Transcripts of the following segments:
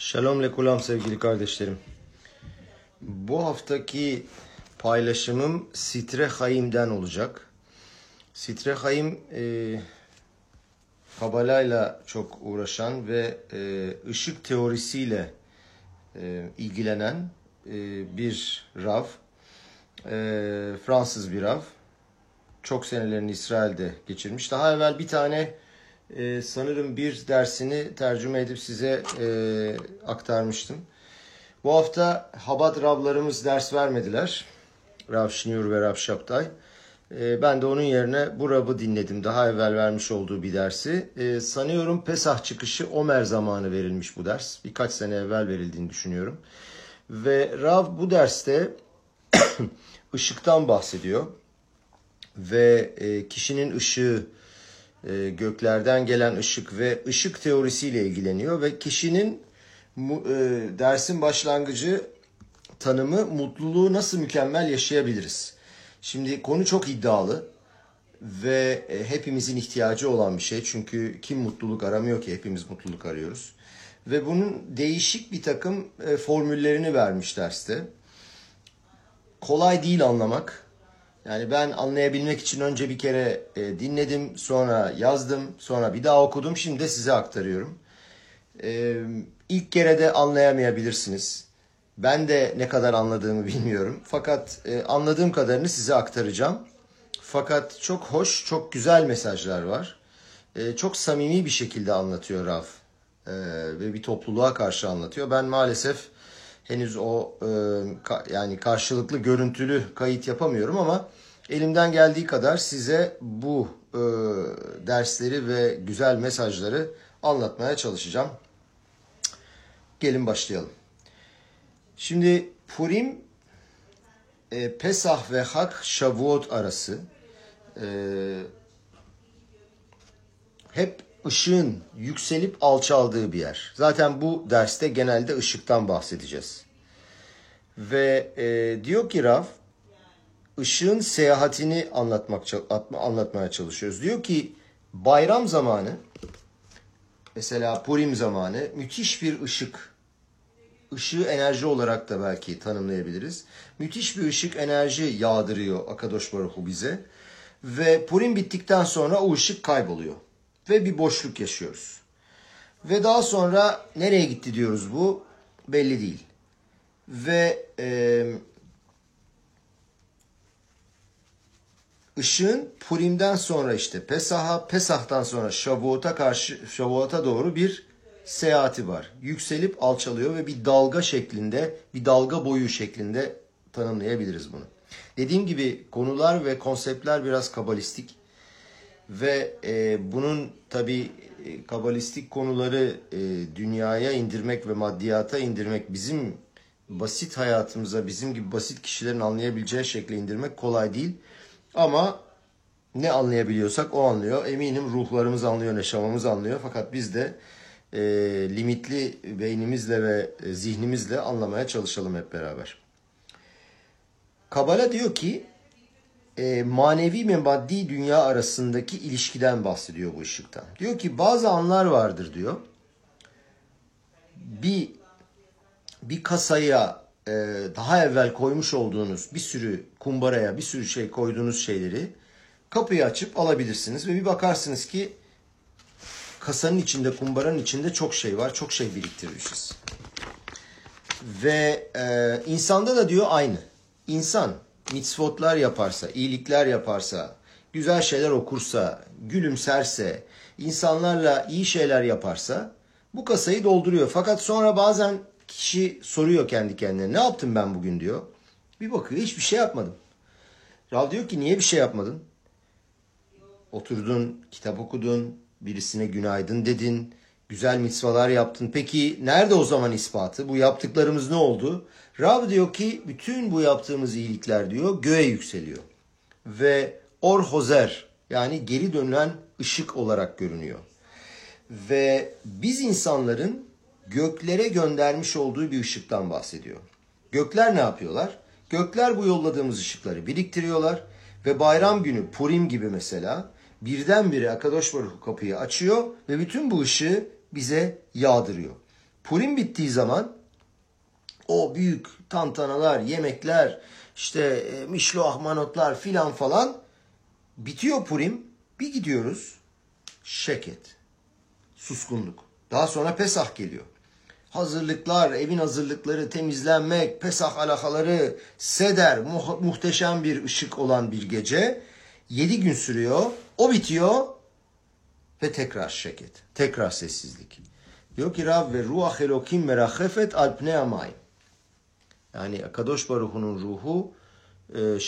Shalom lekulam sevgili kardeşlerim. Bu haftaki paylaşımım Sitre Haim'den olacak. Sitre Haim e, Kabala'yla çok uğraşan ve e, ışık teorisiyle e, ilgilenen e, bir Rav. E, Fransız bir Rav. Çok senelerini İsrail'de geçirmiş. Daha evvel bir tane e, sanırım bir dersini tercüme edip size e, aktarmıştım. Bu hafta Habat Ravlarımız ders vermediler. Rav Şnur ve Rav Şaptay. E, ben de onun yerine bu Rav'ı dinledim. Daha evvel vermiş olduğu bir dersi. E, sanıyorum Pesah çıkışı Omer zamanı verilmiş bu ders. Birkaç sene evvel verildiğini düşünüyorum. Ve Rav bu derste ışıktan bahsediyor. Ve e, kişinin ışığı, e, göklerden gelen ışık ve ışık teorisiyle ilgileniyor ve kişinin mu, e, dersin başlangıcı tanımı mutluluğu nasıl mükemmel yaşayabiliriz. Şimdi konu çok iddialı ve e, hepimizin ihtiyacı olan bir şey çünkü kim mutluluk aramıyor ki hepimiz mutluluk arıyoruz. Ve bunun değişik bir takım e, formüllerini vermiş derste. Kolay değil anlamak yani ben anlayabilmek için önce bir kere e, dinledim, sonra yazdım, sonra bir daha okudum. Şimdi de size aktarıyorum. E, ilk kere de anlayamayabilirsiniz. Ben de ne kadar anladığımı bilmiyorum. Fakat e, anladığım kadarını size aktaracağım. Fakat çok hoş, çok güzel mesajlar var. E, çok samimi bir şekilde anlatıyor Raf. E, ve bir topluluğa karşı anlatıyor. Ben maalesef henüz o e, ka, yani karşılıklı görüntülü kayıt yapamıyorum ama elimden geldiği kadar size bu e, dersleri ve güzel mesajları anlatmaya çalışacağım. Gelin başlayalım. Şimdi Purim e, Pesah ve Hak Shavuot arası e, hep ışığın yükselip alçaldığı bir yer. Zaten bu derste genelde ışıktan bahsedeceğiz. Ve e, diyor ki Rav, ışığın seyahatini anlatmak anlatmaya çalışıyoruz. Diyor ki bayram zamanı, mesela Purim zamanı müthiş bir ışık, ışığı enerji olarak da belki tanımlayabiliriz. Müthiş bir ışık enerji yağdırıyor Akadosh Baruhu bize. Ve Purim bittikten sonra o ışık kayboluyor ve bir boşluk yaşıyoruz. Ve daha sonra nereye gitti diyoruz bu belli değil. Ve e, ışığın Purim'den sonra işte Pesah'a, Pesah'tan sonra Şavuot'a karşı Şavuot'a doğru bir seyahati var. Yükselip alçalıyor ve bir dalga şeklinde, bir dalga boyu şeklinde tanımlayabiliriz bunu. Dediğim gibi konular ve konseptler biraz kabalistik ve e, bunun tabi e, kabalistik konuları e, dünyaya indirmek ve maddiyata indirmek bizim basit hayatımıza bizim gibi basit kişilerin anlayabileceği şekle indirmek kolay değil. Ama ne anlayabiliyorsak o anlıyor. Eminim ruhlarımız anlıyor, neşamamız anlıyor. Fakat biz de e, limitli beynimizle ve e, zihnimizle anlamaya çalışalım hep beraber. Kabala diyor ki e, manevi ve maddi dünya arasındaki ilişkiden bahsediyor bu ışıktan. Diyor ki bazı anlar vardır diyor. Bir bir kasaya e, daha evvel koymuş olduğunuz bir sürü kumbaraya bir sürü şey koyduğunuz şeyleri kapıyı açıp alabilirsiniz ve bir bakarsınız ki kasanın içinde kumbaranın içinde çok şey var çok şey biriktirmişiz. Ve e, insanda da diyor aynı. İnsan mitzvotlar yaparsa, iyilikler yaparsa, güzel şeyler okursa, gülümserse, insanlarla iyi şeyler yaparsa bu kasayı dolduruyor. Fakat sonra bazen kişi soruyor kendi kendine ne yaptım ben bugün diyor. Bir bakıyor hiçbir şey yapmadım. Rav diyor ki niye bir şey yapmadın? Oturdun, kitap okudun, birisine günaydın dedin, güzel mitzvalar yaptın. Peki nerede o zaman ispatı? Bu yaptıklarımız ne oldu? Rab diyor ki bütün bu yaptığımız iyilikler diyor göğe yükseliyor. Ve or hozer yani geri dönen ışık olarak görünüyor. Ve biz insanların göklere göndermiş olduğu bir ışıktan bahsediyor. Gökler ne yapıyorlar? Gökler bu yolladığımız ışıkları biriktiriyorlar ve bayram günü Purim gibi mesela birdenbire Akadosh Baruch kapıyı açıyor ve bütün bu ışığı bize yağdırıyor. Purim bittiği zaman o büyük tantanalar, yemekler, işte e, mişloah manotlar filan falan bitiyor Purim. Bir gidiyoruz. Şeket. Suskunluk. Daha sonra Pesah geliyor. Hazırlıklar, evin hazırlıkları, temizlenmek, Pesah alakaları, seder, mu- muhteşem bir ışık olan bir gece. Yedi gün sürüyor. O bitiyor ve tekrar şeket. Tekrar sessizlik. Diyor ki Rab ve ruah elokim merahefet alpne amay. Yani Kadosh Baruhu'nun ruhu e,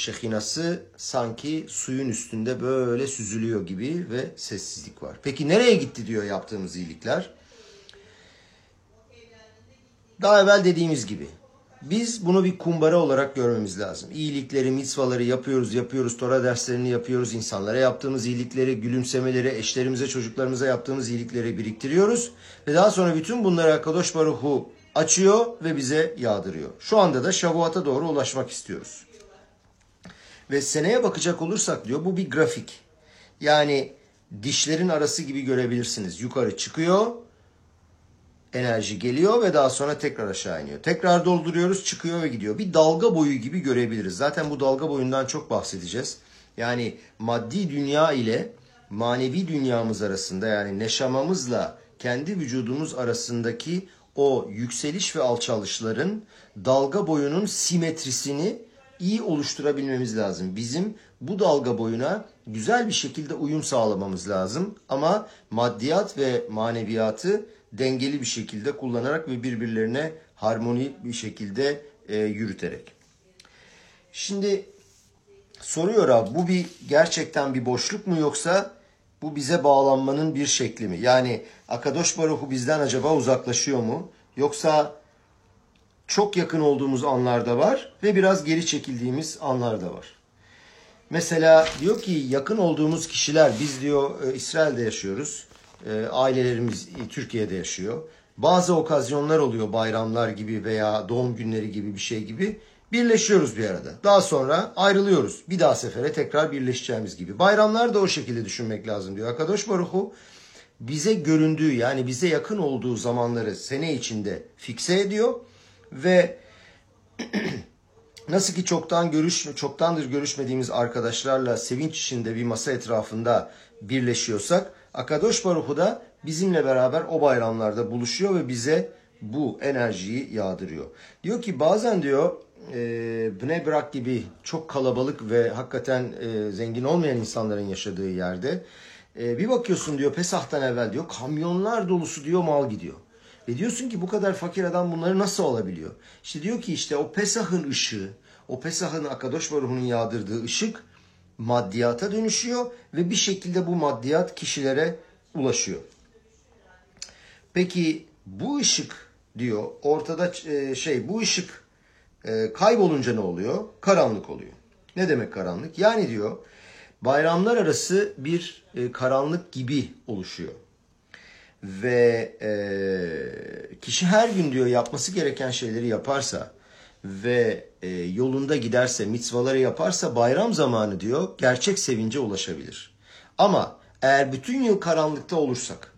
sanki suyun üstünde böyle süzülüyor gibi ve sessizlik var. Peki nereye gitti diyor yaptığımız iyilikler? Daha evvel dediğimiz gibi biz bunu bir kumbara olarak görmemiz lazım. İyilikleri, mitzvaları yapıyoruz, yapıyoruz, Tora derslerini yapıyoruz, insanlara yaptığımız iyilikleri, gülümsemeleri, eşlerimize, çocuklarımıza yaptığımız iyilikleri biriktiriyoruz. Ve daha sonra bütün bunları Kadosh Baruhu açıyor ve bize yağdırıyor. Şu anda da Şavuat'a doğru ulaşmak istiyoruz. Ve seneye bakacak olursak diyor bu bir grafik. Yani dişlerin arası gibi görebilirsiniz. Yukarı çıkıyor, enerji geliyor ve daha sonra tekrar aşağı iniyor. Tekrar dolduruyoruz, çıkıyor ve gidiyor. Bir dalga boyu gibi görebiliriz. Zaten bu dalga boyundan çok bahsedeceğiz. Yani maddi dünya ile manevi dünyamız arasında yani neşamamızla kendi vücudumuz arasındaki o yükseliş ve alçalışların dalga boyunun simetrisini iyi oluşturabilmemiz lazım. Bizim bu dalga boyuna güzel bir şekilde uyum sağlamamız lazım. Ama maddiyat ve maneviyatı dengeli bir şekilde kullanarak ve birbirlerine harmoni bir şekilde e, yürüterek. Şimdi soruyor abi bu bir gerçekten bir boşluk mu yoksa bu bize bağlanmanın bir şekli mi? Yani Akadosh Baruhu bizden acaba uzaklaşıyor mu? Yoksa çok yakın olduğumuz anlarda var ve biraz geri çekildiğimiz anlarda var. Mesela diyor ki yakın olduğumuz kişiler biz diyor e, İsrail'de yaşıyoruz. E, ailelerimiz Türkiye'de yaşıyor. Bazı okazyonlar oluyor bayramlar gibi veya doğum günleri gibi bir şey gibi. Birleşiyoruz bir arada. Daha sonra ayrılıyoruz. Bir daha sefere tekrar birleşeceğimiz gibi. Bayramlar da o şekilde düşünmek lazım diyor. Akadosh Baruhu bize göründüğü yani bize yakın olduğu zamanları sene içinde fikse ediyor ve nasıl ki çoktan görüş çoktandır görüşmediğimiz arkadaşlarla sevinç içinde bir masa etrafında birleşiyorsak Akadosh Baruhu da bizimle beraber o bayramlarda buluşuyor ve bize bu enerjiyi yağdırıyor. Diyor ki bazen diyor e, Bnei Brak gibi çok kalabalık ve hakikaten e, zengin olmayan insanların yaşadığı yerde e, bir bakıyorsun diyor Pesah'tan evvel diyor kamyonlar dolusu diyor mal gidiyor. Ve diyorsun ki bu kadar fakir adam bunları nasıl alabiliyor? İşte diyor ki işte o Pesah'ın ışığı, o Pesah'ın Akadosh Baruhu'nun yağdırdığı ışık maddiyata dönüşüyor ve bir şekilde bu maddiyat kişilere ulaşıyor. Peki bu ışık diyor ortada e, şey bu ışık e, kaybolunca ne oluyor? Karanlık oluyor. Ne demek karanlık? Yani diyor bayramlar arası bir e, karanlık gibi oluşuyor. Ve kişi her gün diyor yapması gereken şeyleri yaparsa ve yolunda giderse, mitzvaları yaparsa bayram zamanı diyor gerçek sevince ulaşabilir. Ama eğer bütün yıl karanlıkta olursak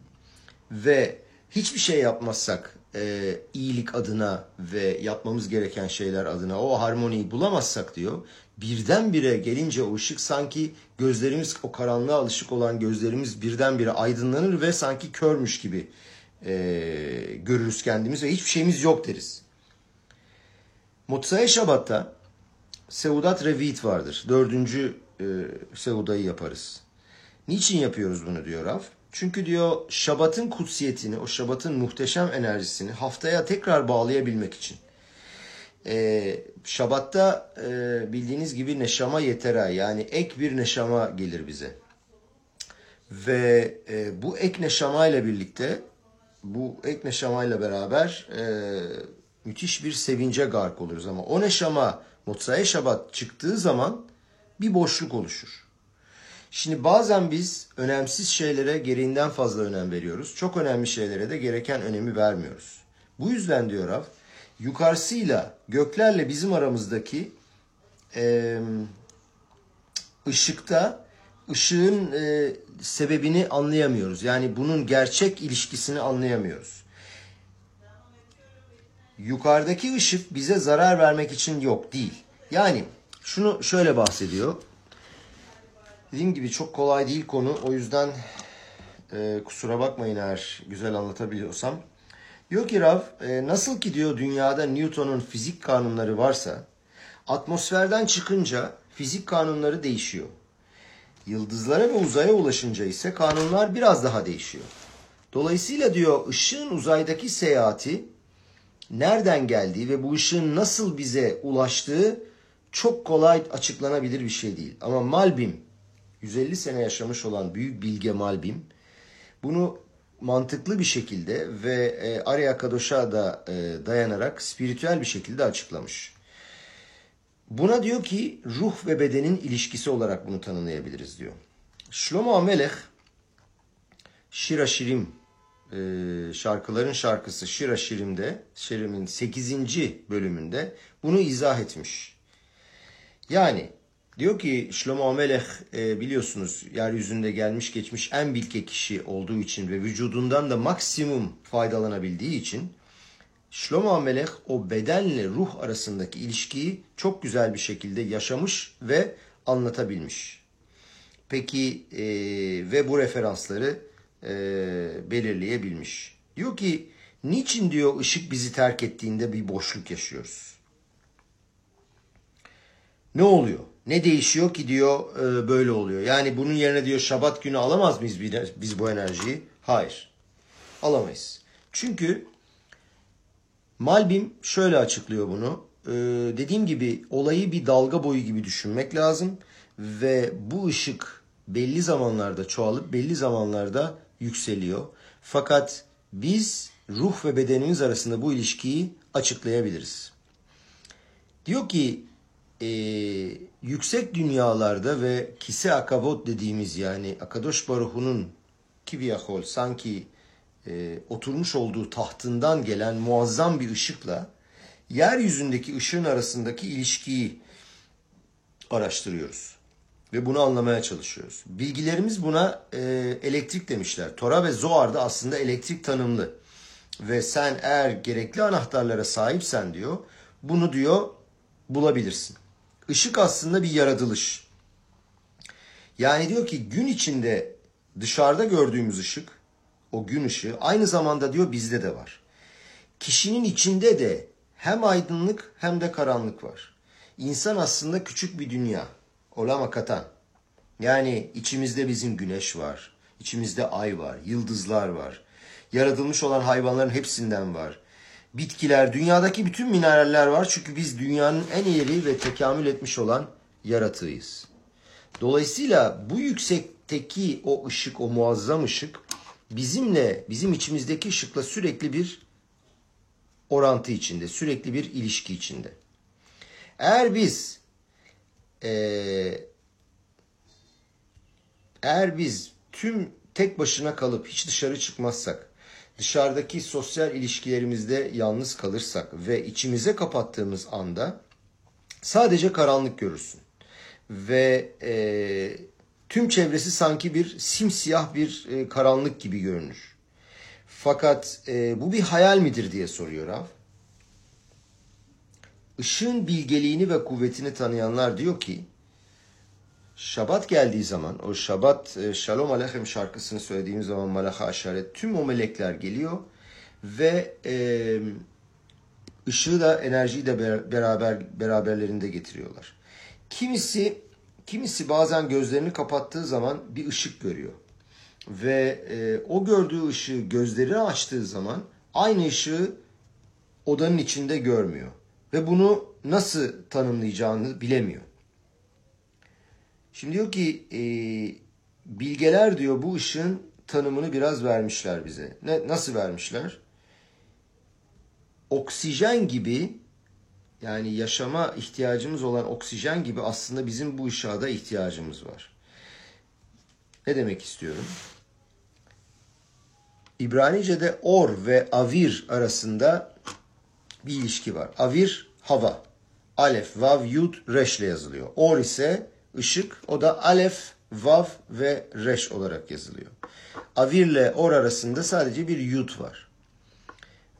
ve hiçbir şey yapmazsak e, iyilik adına ve yapmamız gereken şeyler adına o harmoniyi bulamazsak diyor. Birdenbire gelince o ışık sanki gözlerimiz o karanlığa alışık olan gözlerimiz birdenbire aydınlanır ve sanki körmüş gibi e, görürüz kendimiz ve hiçbir şeyimiz yok deriz. Motsai Şabat'ta Seudat Revit vardır. Dördüncü e, Seuda'yı yaparız. Niçin yapıyoruz bunu diyor Raf? Çünkü diyor Şabat'ın kutsiyetini, o Şabat'ın muhteşem enerjisini haftaya tekrar bağlayabilmek için. Ee, Şabat'ta e, bildiğiniz gibi neşama yetera yani ek bir neşama gelir bize. Ve e, bu ek neşama ile birlikte bu ek neşama ile beraber e, müthiş bir sevince gark oluruz ama o neşama Motsai Şabat çıktığı zaman bir boşluk oluşur. Şimdi bazen biz önemsiz şeylere gereğinden fazla önem veriyoruz. Çok önemli şeylere de gereken önemi vermiyoruz. Bu yüzden diyor Rav, yukarısıyla göklerle bizim aramızdaki e, ışıkta ışığın e, sebebini anlayamıyoruz. Yani bunun gerçek ilişkisini anlayamıyoruz. Yukarıdaki ışık bize zarar vermek için yok değil. Yani şunu şöyle bahsediyor. Dediğim gibi çok kolay değil konu. O yüzden e, kusura bakmayın eğer güzel anlatabiliyorsam. Diyor ki Rav, e, nasıl ki diyor dünyada Newton'un fizik kanunları varsa, atmosferden çıkınca fizik kanunları değişiyor. Yıldızlara ve uzaya ulaşınca ise kanunlar biraz daha değişiyor. Dolayısıyla diyor ışığın uzaydaki seyahati nereden geldiği ve bu ışığın nasıl bize ulaştığı çok kolay açıklanabilir bir şey değil. Ama Malbim 150 sene yaşamış olan büyük bilge Malbim bunu mantıklı bir şekilde ve e, Arya Kadosh'a da e, dayanarak spiritüel bir şekilde açıklamış. Buna diyor ki ruh ve bedenin ilişkisi olarak bunu tanımlayabiliriz diyor. Shlomo Amelech Shira Shirim e, şarkıların şarkısı Shira Shirim'de, Shirim'in 8. bölümünde bunu izah etmiş. Yani diyor ki Shlomo Amelech e, biliyorsunuz yeryüzünde gelmiş geçmiş en bilge kişi olduğu için ve vücudundan da maksimum faydalanabildiği için Şlomo Amelech o bedenle ruh arasındaki ilişkiyi çok güzel bir şekilde yaşamış ve anlatabilmiş. Peki e, ve bu referansları e, belirleyebilmiş. Diyor ki niçin diyor ışık bizi terk ettiğinde bir boşluk yaşıyoruz? Ne oluyor? Ne değişiyor ki diyor e, böyle oluyor. Yani bunun yerine diyor şabat günü alamaz mıyız biz bu enerjiyi? Hayır. Alamayız. Çünkü Malbim şöyle açıklıyor bunu. Ee, dediğim gibi olayı bir dalga boyu gibi düşünmek lazım ve bu ışık belli zamanlarda çoğalıp belli zamanlarda yükseliyor. Fakat biz ruh ve bedenimiz arasında bu ilişkiyi açıklayabiliriz. Diyor ki e, yüksek dünyalarda ve kise akavot dediğimiz yani Akadosh Baruhu'nun kiviyahol sanki e, oturmuş olduğu tahtından gelen muazzam bir ışıkla yeryüzündeki ışığın arasındaki ilişkiyi araştırıyoruz. Ve bunu anlamaya çalışıyoruz. Bilgilerimiz buna e, elektrik demişler. Tora ve Zoar'da aslında elektrik tanımlı. Ve sen eğer gerekli anahtarlara sahipsen diyor, bunu diyor bulabilirsin. Işık aslında bir yaratılış. Yani diyor ki gün içinde dışarıda gördüğümüz ışık o gün ışığı aynı zamanda diyor bizde de var. Kişinin içinde de hem aydınlık hem de karanlık var. İnsan aslında küçük bir dünya. Olama katan. Yani içimizde bizim güneş var. içimizde ay var, yıldızlar var. Yaratılmış olan hayvanların hepsinden var. Bitkiler, dünyadaki bütün mineraller var. Çünkü biz dünyanın en ileri ve tekamül etmiş olan yaratığıyız. Dolayısıyla bu yüksekteki o ışık, o muazzam ışık bizimle, bizim içimizdeki ışıkla sürekli bir orantı içinde, sürekli bir ilişki içinde. Eğer biz e, eğer biz tüm tek başına kalıp hiç dışarı çıkmazsak, dışarıdaki sosyal ilişkilerimizde yalnız kalırsak ve içimize kapattığımız anda sadece karanlık görürsün. Ve e, Tüm çevresi sanki bir simsiyah bir e, karanlık gibi görünür. Fakat e, bu bir hayal midir diye soruyor Rav. Işığın bilgeliğini ve kuvvetini tanıyanlar diyor ki Şabat geldiği zaman o Şabat e, Shalom Aleichem şarkısını söylediğimiz zaman Malaha Aşaret tüm o melekler geliyor ve e, ışığı da enerjiyi de beraber beraberlerinde getiriyorlar. Kimisi Kimisi bazen gözlerini kapattığı zaman bir ışık görüyor. Ve e, o gördüğü ışığı gözlerini açtığı zaman aynı ışığı odanın içinde görmüyor. Ve bunu nasıl tanımlayacağını bilemiyor. Şimdi diyor ki e, bilgeler diyor bu ışığın tanımını biraz vermişler bize. Ne, nasıl vermişler? Oksijen gibi yani yaşama ihtiyacımız olan oksijen gibi aslında bizim bu ışığa da ihtiyacımız var. Ne demek istiyorum? İbranice'de or ve avir arasında bir ilişki var. Avir hava. Alef, vav, yud, reş ile yazılıyor. Or ise ışık. O da alef, vav ve reş olarak yazılıyor. Avir ile or arasında sadece bir yud var.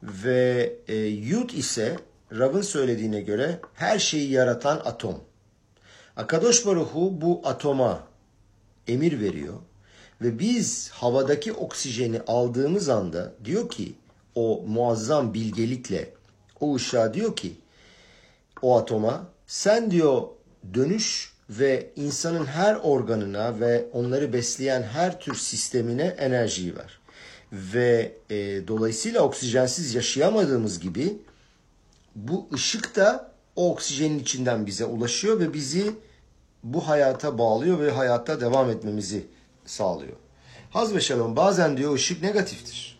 Ve e, Yud ise Rav'ın söylediğine göre her şeyi yaratan atom. Akadosh Baruhu bu atoma emir veriyor ve biz havadaki oksijeni aldığımız anda diyor ki o muazzam bilgelikle o ışığa diyor ki o atoma sen diyor dönüş ve insanın her organına ve onları besleyen her tür sistemine enerjiyi ver. Ve e, dolayısıyla oksijensiz yaşayamadığımız gibi bu ışık da o oksijenin içinden bize ulaşıyor ve bizi bu hayata bağlıyor ve hayatta devam etmemizi sağlıyor. Haz ve şalom bazen diyor ışık negatiftir.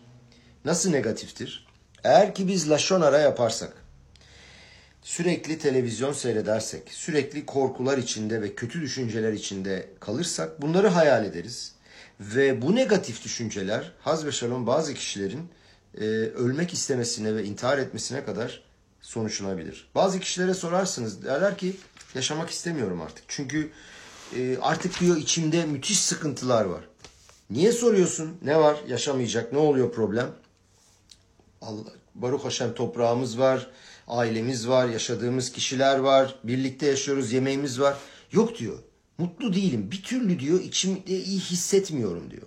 Nasıl negatiftir? Eğer ki biz laşonara yaparsak, sürekli televizyon seyredersek, sürekli korkular içinde ve kötü düşünceler içinde kalırsak bunları hayal ederiz. Ve bu negatif düşünceler haz ve şalom bazı kişilerin e, ölmek istemesine ve intihar etmesine kadar sonuçlanabilir. Bazı kişilere sorarsınız derler ki yaşamak istemiyorum artık. Çünkü e, artık diyor içimde müthiş sıkıntılar var. Niye soruyorsun? Ne var? Yaşamayacak. Ne oluyor problem? Allah, Baruch Hashem toprağımız var, ailemiz var, yaşadığımız kişiler var, birlikte yaşıyoruz, yemeğimiz var. Yok diyor. Mutlu değilim. Bir türlü diyor içimde iyi hissetmiyorum diyor.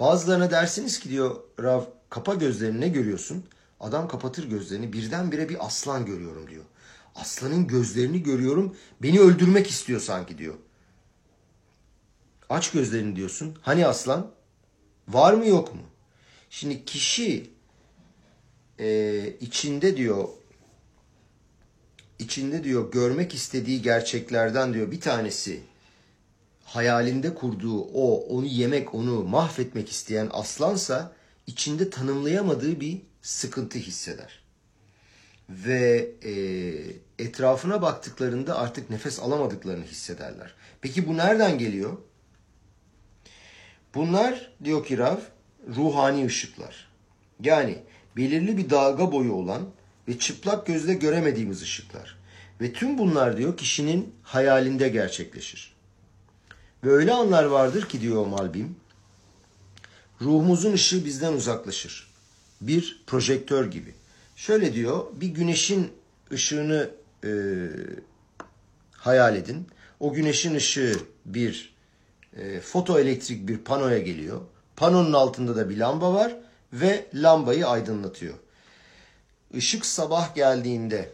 Bazılarına dersiniz ki diyor Rav kapa gözlerini ne görüyorsun? Adam kapatır gözlerini birdenbire bir aslan görüyorum diyor. Aslanın gözlerini görüyorum beni öldürmek istiyor sanki diyor. Aç gözlerini diyorsun. Hani aslan? Var mı yok mu? Şimdi kişi e, içinde diyor içinde diyor görmek istediği gerçeklerden diyor bir tanesi hayalinde kurduğu o onu yemek onu mahvetmek isteyen aslansa içinde tanımlayamadığı bir sıkıntı hisseder. Ve e, etrafına baktıklarında artık nefes alamadıklarını hissederler. Peki bu nereden geliyor? Bunlar diyor ki Rav ruhani ışıklar. Yani belirli bir dalga boyu olan ve çıplak gözle göremediğimiz ışıklar. Ve tüm bunlar diyor kişinin hayalinde gerçekleşir. Ve öyle anlar vardır ki diyor Malbim, ruhumuzun ışığı bizden uzaklaşır. Bir projektör gibi. Şöyle diyor, bir güneşin ışığını e, hayal edin. O güneşin ışığı bir e, fotoelektrik bir panoya geliyor. Panonun altında da bir lamba var ve lambayı aydınlatıyor. Işık sabah geldiğinde,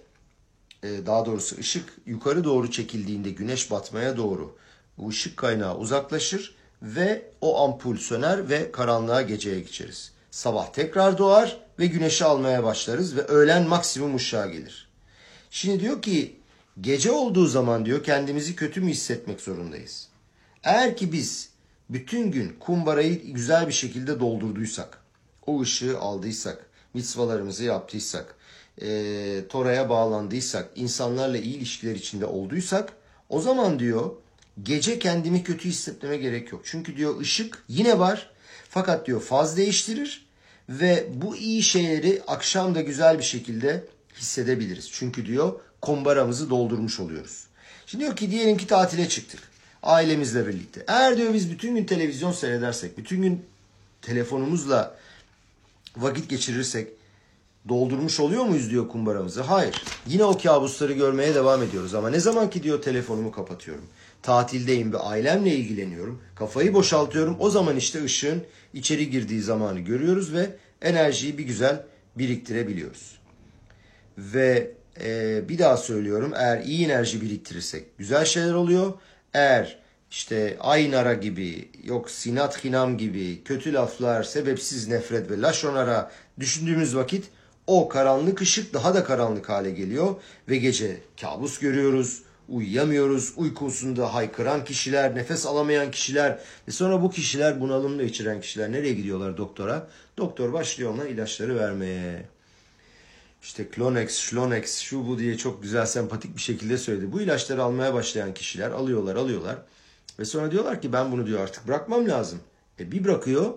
e, daha doğrusu ışık yukarı doğru çekildiğinde güneş batmaya doğru bu ışık kaynağı uzaklaşır ve o ampul söner ve karanlığa geceye geçeriz. Sabah tekrar doğar ve güneşi almaya başlarız ve öğlen maksimum ışığa gelir. Şimdi diyor ki gece olduğu zaman diyor kendimizi kötü mü hissetmek zorundayız. Eğer ki biz bütün gün kumbarayı güzel bir şekilde doldurduysak, o ışığı aldıysak, mitzvalarımızı yaptıysak, e, Tora'ya bağlandıysak, insanlarla iyi ilişkiler içinde olduysak, o zaman diyor gece kendimi kötü hissetmeme gerek yok. Çünkü diyor ışık yine var fakat diyor faz değiştirir ve bu iyi şeyleri akşam da güzel bir şekilde hissedebiliriz. Çünkü diyor kombaramızı doldurmuş oluyoruz. Şimdi diyor ki diyelim ki tatile çıktık ailemizle birlikte. Eğer diyor biz bütün gün televizyon seyredersek, bütün gün telefonumuzla vakit geçirirsek doldurmuş oluyor muyuz diyor kumbaramızı? Hayır. Yine o kabusları görmeye devam ediyoruz ama ne zaman ki diyor telefonumu kapatıyorum. Tatildeyim ve ailemle ilgileniyorum. Kafayı boşaltıyorum. O zaman işte ışığın içeri girdiği zamanı görüyoruz ve enerjiyi bir güzel biriktirebiliyoruz. Ve e, bir daha söylüyorum eğer iyi enerji biriktirirsek güzel şeyler oluyor. Eğer işte Aynara gibi, yok Sinat Hinam gibi kötü laflar, sebepsiz nefret ve laşonara düşündüğümüz vakit o karanlık ışık daha da karanlık hale geliyor ve gece kabus görüyoruz, uyuyamıyoruz, uykusunda haykıran kişiler, nefes alamayan kişiler ve sonra bu kişiler bunalımla içiren kişiler nereye gidiyorlar doktora? Doktor başlıyor ona ilaçları vermeye. İşte Klonex, Schlonex, şu bu diye çok güzel sempatik bir şekilde söyledi. Bu ilaçları almaya başlayan kişiler alıyorlar, alıyorlar. Ve sonra diyorlar ki ben bunu diyor artık bırakmam lazım. E bir bırakıyor,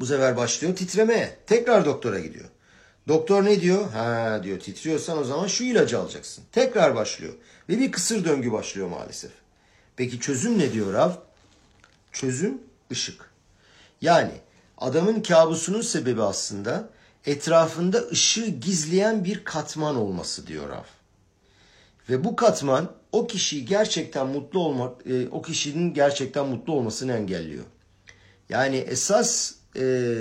bu sefer başlıyor titremeye. Tekrar doktora gidiyor. Doktor ne diyor? Ha diyor titriyorsan o zaman şu ilacı alacaksın. Tekrar başlıyor. Ve bir kısır döngü başlıyor maalesef. Peki çözüm ne diyor Rav? Çözüm ışık. Yani adamın kabusunun sebebi aslında etrafında ışığı gizleyen bir katman olması diyor Rav. Ve bu katman o kişiyi gerçekten mutlu olmak, e, o kişinin gerçekten mutlu olmasını engelliyor. Yani esas e,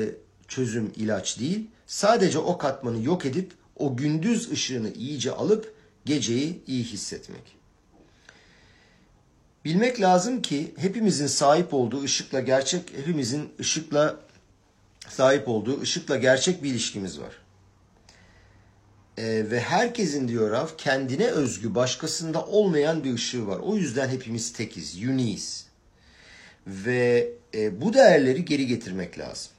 çözüm ilaç değil, sadece o katmanı yok edip o gündüz ışığını iyice alıp geceyi iyi hissetmek. Bilmek lazım ki hepimizin sahip olduğu ışıkla gerçek, hepimizin ışıkla sahip olduğu ışıkla gerçek bir ilişkimiz var. Ee, ve herkesin diyor Rav kendine özgü başkasında olmayan bir ışığı var. O yüzden hepimiz tekiz, uniyiz. Ve e, bu değerleri geri getirmek lazım.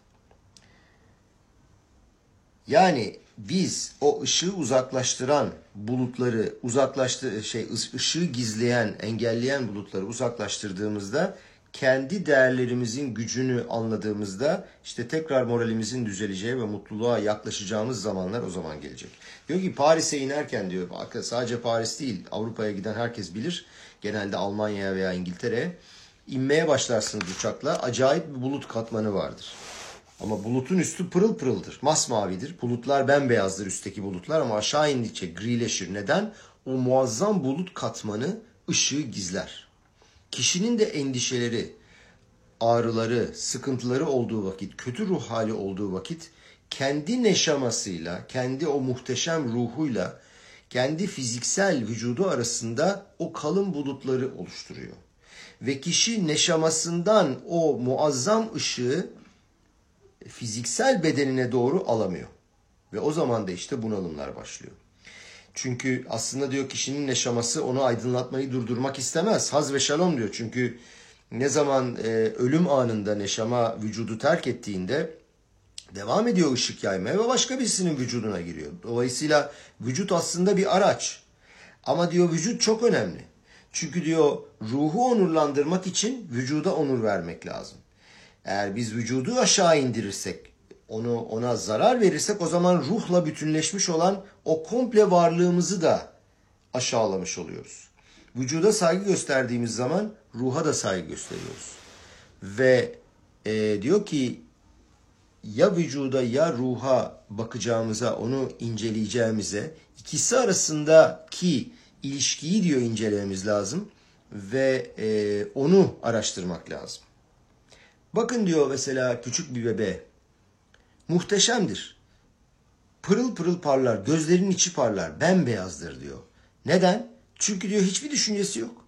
Yani biz o ışığı uzaklaştıran bulutları uzaklaştı şey ışığı gizleyen, engelleyen bulutları uzaklaştırdığımızda kendi değerlerimizin gücünü anladığımızda işte tekrar moralimizin düzeleceği ve mutluluğa yaklaşacağımız zamanlar o zaman gelecek. Diyor ki Paris'e inerken diyor sadece Paris değil Avrupa'ya giden herkes bilir. Genelde Almanya'ya veya İngiltere'ye inmeye başlarsınız uçakla acayip bir bulut katmanı vardır. Ama bulutun üstü pırıl pırıldır. Masmavidir. Bulutlar bembeyazdır üstteki bulutlar ama aşağı indikçe grileşir. Neden? O muazzam bulut katmanı ışığı gizler. Kişinin de endişeleri, ağrıları, sıkıntıları olduğu vakit, kötü ruh hali olduğu vakit kendi neşamasıyla, kendi o muhteşem ruhuyla, kendi fiziksel vücudu arasında o kalın bulutları oluşturuyor. Ve kişi neşamasından o muazzam ışığı fiziksel bedenine doğru alamıyor. Ve o zaman da işte bunalımlar başlıyor. Çünkü aslında diyor kişinin yaşaması onu aydınlatmayı durdurmak istemez. Haz ve şalom diyor. Çünkü ne zaman e, ölüm anında neşama vücudu terk ettiğinde devam ediyor ışık yaymaya ve başka birisinin vücuduna giriyor. Dolayısıyla vücut aslında bir araç. Ama diyor vücut çok önemli. Çünkü diyor ruhu onurlandırmak için vücuda onur vermek lazım. Eğer biz vücudu aşağı indirirsek, onu ona zarar verirsek o zaman ruhla bütünleşmiş olan o komple varlığımızı da aşağılamış oluyoruz. Vücuda saygı gösterdiğimiz zaman ruha da saygı gösteriyoruz. Ve e, diyor ki ya vücuda ya ruha bakacağımıza, onu inceleyeceğimize ikisi arasındaki ilişkiyi diyor incelememiz lazım ve e, onu araştırmak lazım. Bakın diyor mesela küçük bir bebe muhteşemdir. Pırıl pırıl parlar, gözlerinin içi parlar, bembeyazdır diyor. Neden? Çünkü diyor hiçbir düşüncesi yok.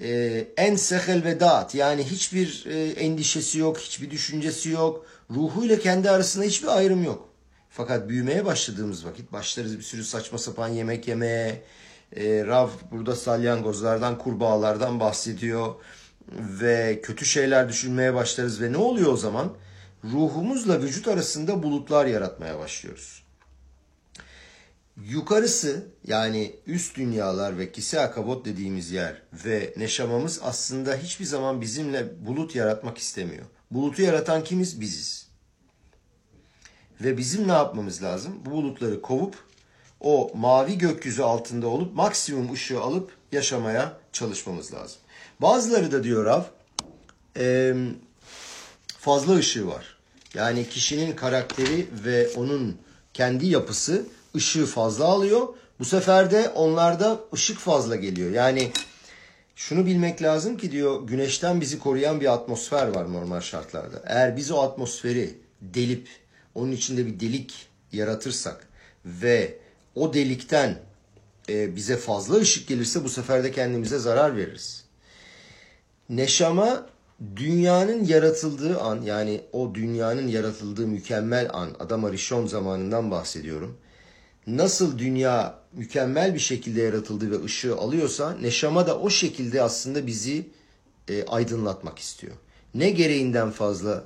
Ee, en sehel ve dağıt yani hiçbir e, endişesi yok, hiçbir düşüncesi yok. Ruhuyla kendi arasında hiçbir ayrım yok. Fakat büyümeye başladığımız vakit başlarız bir sürü saçma sapan yemek yemeye. E, Rav burada salyangozlardan, kurbağalardan bahsediyor ve kötü şeyler düşünmeye başlarız ve ne oluyor o zaman? Ruhumuzla vücut arasında bulutlar yaratmaya başlıyoruz. Yukarısı yani üst dünyalar ve kise akabot dediğimiz yer ve neşamamız aslında hiçbir zaman bizimle bulut yaratmak istemiyor. Bulutu yaratan kimiz? Biziz. Ve bizim ne yapmamız lazım? Bu bulutları kovup o mavi gökyüzü altında olup maksimum ışığı alıp yaşamaya çalışmamız lazım. Bazıları da diyor Rav fazla ışığı var. Yani kişinin karakteri ve onun kendi yapısı ışığı fazla alıyor. Bu sefer de onlarda ışık fazla geliyor. Yani şunu bilmek lazım ki diyor güneşten bizi koruyan bir atmosfer var normal şartlarda. Eğer biz o atmosferi delip onun içinde bir delik yaratırsak ve o delikten e, bize fazla ışık gelirse bu sefer de kendimize zarar veririz. Neşama dünyanın yaratıldığı an yani o dünyanın yaratıldığı mükemmel an Adam Arishon zamanından bahsediyorum. Nasıl dünya mükemmel bir şekilde yaratıldı ve ışığı alıyorsa neşama da o şekilde aslında bizi e, aydınlatmak istiyor. Ne gereğinden fazla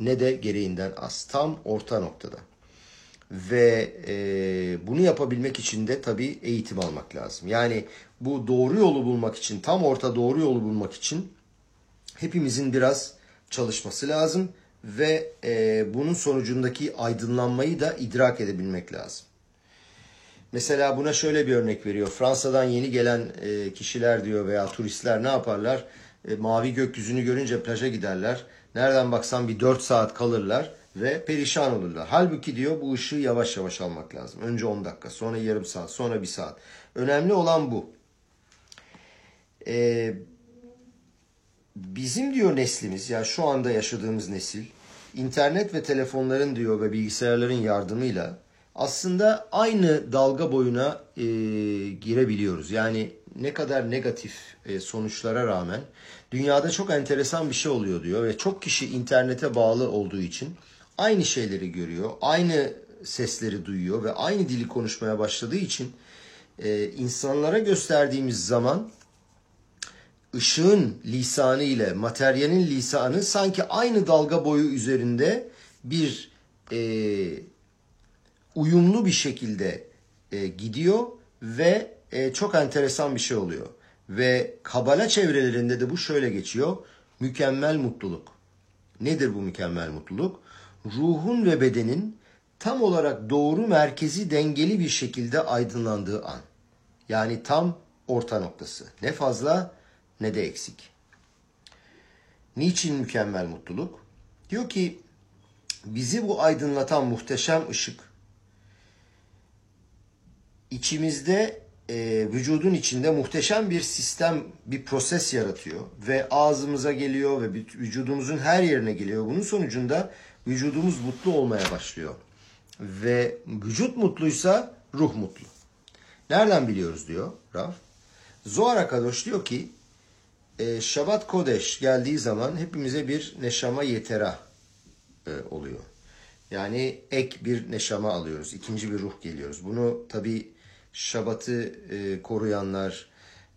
ne de gereğinden az. Tam orta noktada. Ve e, bunu yapabilmek için de tabii eğitim almak lazım. Yani bu doğru yolu bulmak için, tam orta doğru yolu bulmak için hepimizin biraz çalışması lazım ve e, bunun sonucundaki aydınlanmayı da idrak edebilmek lazım. Mesela buna şöyle bir örnek veriyor. Fransa'dan yeni gelen e, kişiler diyor veya turistler ne yaparlar? E, mavi gökyüzünü görünce plaja giderler. Nereden baksan bir 4 saat kalırlar ve perişan olurlar. Halbuki diyor bu ışığı yavaş yavaş almak lazım. Önce 10 dakika, sonra yarım saat, sonra bir saat. Önemli olan bu. Ee, bizim diyor neslimiz, ya yani şu anda yaşadığımız nesil, internet ve telefonların diyor ve bilgisayarların yardımıyla aslında aynı dalga boyuna e, girebiliyoruz. Yani ne kadar negatif e, sonuçlara rağmen dünyada çok enteresan bir şey oluyor diyor ve çok kişi internete bağlı olduğu için aynı şeyleri görüyor, aynı sesleri duyuyor ve aynı dili konuşmaya başladığı için e, insanlara gösterdiğimiz zaman ışığın lisanı ile materyalin lisanı sanki aynı dalga boyu üzerinde bir e, uyumlu bir şekilde e, gidiyor ve e, çok enteresan bir şey oluyor. Ve Kabala çevrelerinde de bu şöyle geçiyor. Mükemmel mutluluk. Nedir bu mükemmel mutluluk? Ruhun ve bedenin tam olarak doğru merkezi dengeli bir şekilde aydınlandığı an. Yani tam orta noktası. Ne fazla ne de eksik. Niçin mükemmel mutluluk? Diyor ki bizi bu aydınlatan muhteşem ışık içimizde e, vücudun içinde muhteşem bir sistem, bir proses yaratıyor ve ağzımıza geliyor ve vücudumuzun her yerine geliyor. Bunun sonucunda vücudumuz mutlu olmaya başlıyor. Ve vücut mutluysa ruh mutlu. Nereden biliyoruz diyor Raf. Zohar Akadosh diyor ki e, Şabat Kodeş geldiği zaman hepimize bir neşama yetera e, oluyor. Yani ek bir neşama alıyoruz. ikinci bir ruh geliyoruz. Bunu tabi Şabat'ı e, koruyanlar,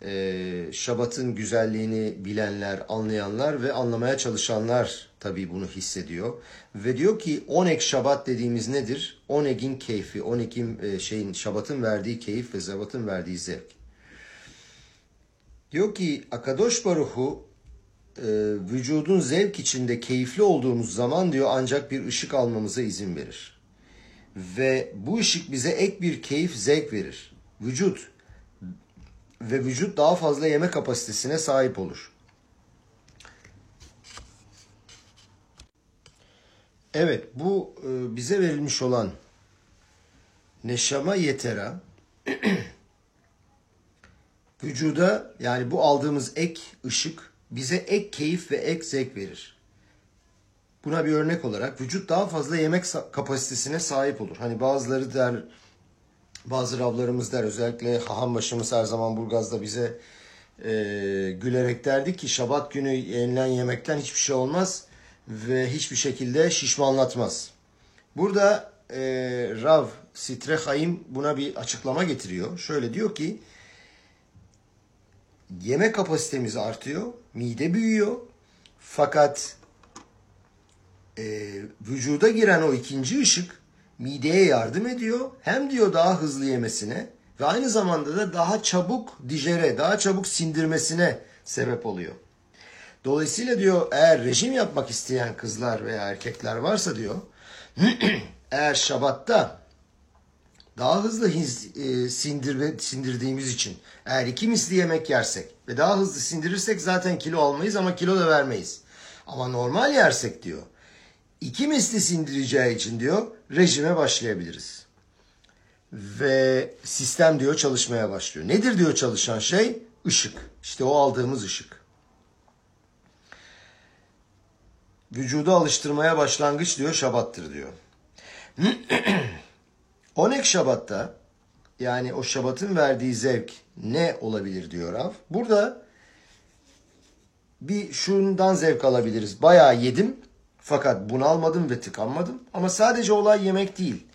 e, Şabat'ın güzelliğini bilenler, anlayanlar ve anlamaya çalışanlar tabii bunu hissediyor. Ve diyor ki Onek Şabat dediğimiz nedir? Oneg'in keyfi, Oneg'in e, şeyin Şabat'ın verdiği keyif ve Zabat'ın verdiği zevk. Diyor ki Akadosh Baruhu e, vücudun zevk içinde keyifli olduğumuz zaman diyor ancak bir ışık almamıza izin verir. Ve bu ışık bize ek bir keyif, zevk verir. Vücut ve vücut daha fazla yeme kapasitesine sahip olur. Evet, bu e, bize verilmiş olan neşama yetera vücuda yani bu aldığımız ek ışık bize ek keyif ve ek zevk verir. Buna bir örnek olarak vücut daha fazla yemek kapasitesine sahip olur. Hani bazıları der, bazı ravlarımız der özellikle haham başımız her zaman Burgaz'da bize e, gülerek derdi ki şabat günü yenilen yemekten hiçbir şey olmaz ve hiçbir şekilde şişmanlatmaz. Burada e, Rav Sitre Haim buna bir açıklama getiriyor. Şöyle diyor ki yeme kapasitemiz artıyor, mide büyüyor fakat e, vücuda giren o ikinci ışık mideye yardım ediyor. Hem diyor daha hızlı yemesine ve aynı zamanda da daha çabuk dijere, daha çabuk sindirmesine sebep oluyor. Dolayısıyla diyor eğer rejim yapmak isteyen kızlar veya erkekler varsa diyor eğer şabatta daha hızlı e, sindirme, sindirdiğimiz için eğer iki misli yemek yersek ve daha hızlı sindirirsek zaten kilo almayız ama kilo da vermeyiz. Ama normal yersek diyor iki misli sindireceği için diyor rejime başlayabiliriz. Ve sistem diyor çalışmaya başlıyor. Nedir diyor çalışan şey? Işık. İşte o aldığımız ışık. Vücudu alıştırmaya başlangıç diyor şabattır diyor. Onek şabatta yani o şabatın verdiği zevk ne olabilir diyor Rav. Burada bir şundan zevk alabiliriz. Bayağı yedim fakat bunalmadım ve tıkanmadım. Ama sadece olay yemek değil.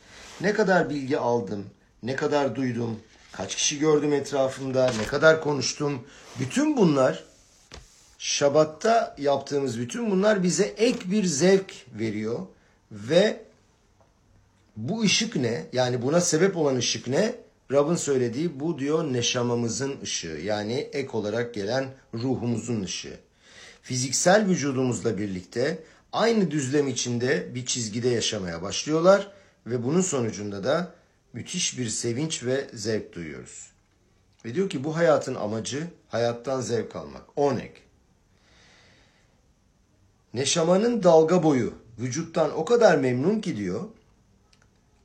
Ne kadar bilgi aldım, ne kadar duydum, kaç kişi gördüm etrafımda, ne kadar konuştum. Bütün bunlar Şabat'ta yaptığımız bütün bunlar bize ek bir zevk veriyor ve bu ışık ne? Yani buna sebep olan ışık ne? Rab'ın söylediği bu diyor neşamamızın ışığı. Yani ek olarak gelen ruhumuzun ışığı. Fiziksel vücudumuzla birlikte aynı düzlem içinde bir çizgide yaşamaya başlıyorlar ve bunun sonucunda da müthiş bir sevinç ve zevk duyuyoruz. Ve diyor ki bu hayatın amacı hayattan zevk almak. Onek. Neşamanın dalga boyu vücuttan o kadar memnun ki diyor.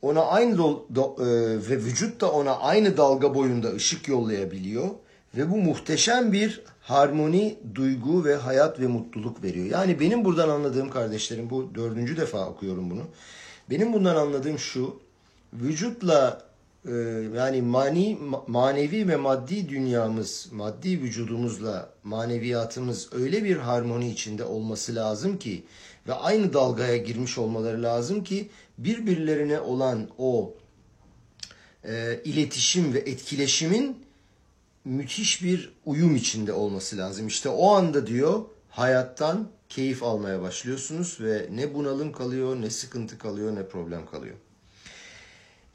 Ona aynı do, do, e, ve vücut da ona aynı dalga boyunda ışık yollayabiliyor ve bu muhteşem bir harmoni, duygu ve hayat ve mutluluk veriyor. Yani benim buradan anladığım kardeşlerim bu dördüncü defa okuyorum bunu. Benim bundan anladığım şu vücutla e, yani mani manevi ve maddi dünyamız, maddi vücudumuzla maneviyatımız öyle bir harmoni içinde olması lazım ki ve aynı dalgaya girmiş olmaları lazım ki birbirlerine olan o e, iletişim ve etkileşimin müthiş bir uyum içinde olması lazım. İşte o anda diyor hayattan keyif almaya başlıyorsunuz ve ne bunalım kalıyor, ne sıkıntı kalıyor, ne problem kalıyor.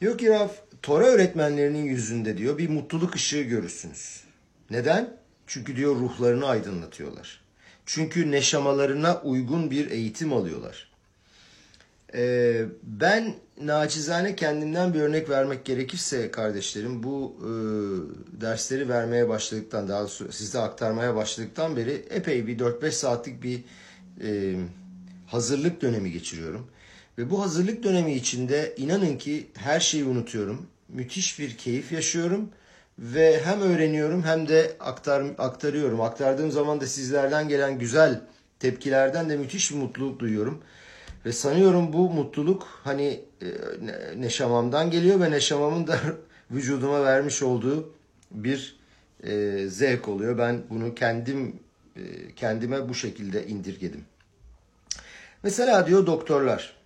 Diyor ki Raf, Tora öğretmenlerinin yüzünde diyor bir mutluluk ışığı görürsünüz. Neden? Çünkü diyor ruhlarını aydınlatıyorlar. Çünkü neşamalarına uygun bir eğitim alıyorlar. Ee, ben naçizane kendimden bir örnek vermek gerekirse kardeşlerim bu e, dersleri vermeye başladıktan daha sonra size aktarmaya başladıktan beri epey bir 4-5 saatlik bir e, hazırlık dönemi geçiriyorum. Ve bu hazırlık dönemi içinde inanın ki her şeyi unutuyorum. Müthiş bir keyif yaşıyorum ve hem öğreniyorum hem de aktar, aktarıyorum. Aktardığım zaman da sizlerden gelen güzel tepkilerden de müthiş bir mutluluk duyuyorum. Ve sanıyorum bu mutluluk hani e, Neşamam'dan geliyor ve Neşamam'ın da vücuduma vermiş olduğu bir e, zevk oluyor. Ben bunu kendim e, kendime bu şekilde indirgedim. Mesela diyor doktorlar.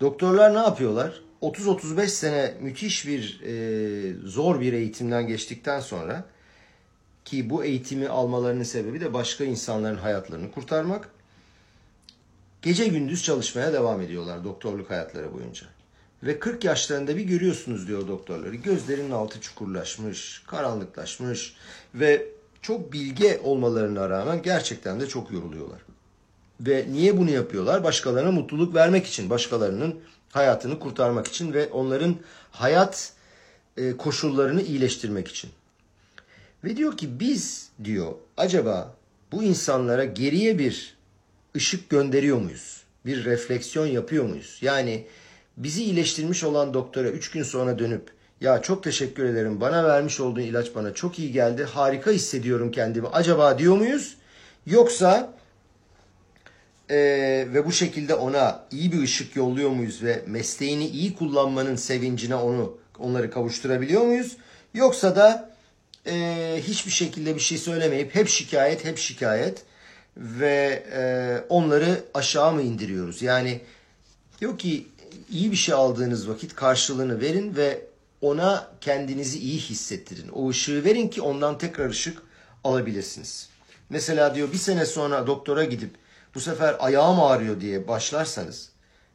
Doktorlar ne yapıyorlar? 30-35 sene müthiş bir e, zor bir eğitimden geçtikten sonra ki bu eğitimi almalarının sebebi de başka insanların hayatlarını kurtarmak. Gece gündüz çalışmaya devam ediyorlar doktorluk hayatları boyunca. Ve 40 yaşlarında bir görüyorsunuz diyor doktorları. Gözlerinin altı çukurlaşmış, karanlıklaşmış ve çok bilge olmalarına rağmen gerçekten de çok yoruluyorlar. Ve niye bunu yapıyorlar? Başkalarına mutluluk vermek için, başkalarının hayatını kurtarmak için ve onların hayat e, koşullarını iyileştirmek için. Ve diyor ki biz diyor acaba bu insanlara geriye bir ışık gönderiyor muyuz? Bir refleksiyon yapıyor muyuz? Yani bizi iyileştirmiş olan doktora 3 gün sonra dönüp ya çok teşekkür ederim bana vermiş olduğun ilaç bana çok iyi geldi harika hissediyorum kendimi acaba diyor muyuz? Yoksa e, ve bu şekilde ona iyi bir ışık yolluyor muyuz ve mesleğini iyi kullanmanın sevincine onu onları kavuşturabiliyor muyuz? Yoksa da e, hiçbir şekilde bir şey söylemeyip hep şikayet hep şikayet ve e, onları aşağı mı indiriyoruz? Yani diyor ki iyi bir şey aldığınız vakit karşılığını verin ve ona kendinizi iyi hissettirin. O ışığı verin ki ondan tekrar ışık alabilirsiniz. Mesela diyor bir sene sonra doktora gidip bu sefer ayağım ağrıyor diye başlarsanız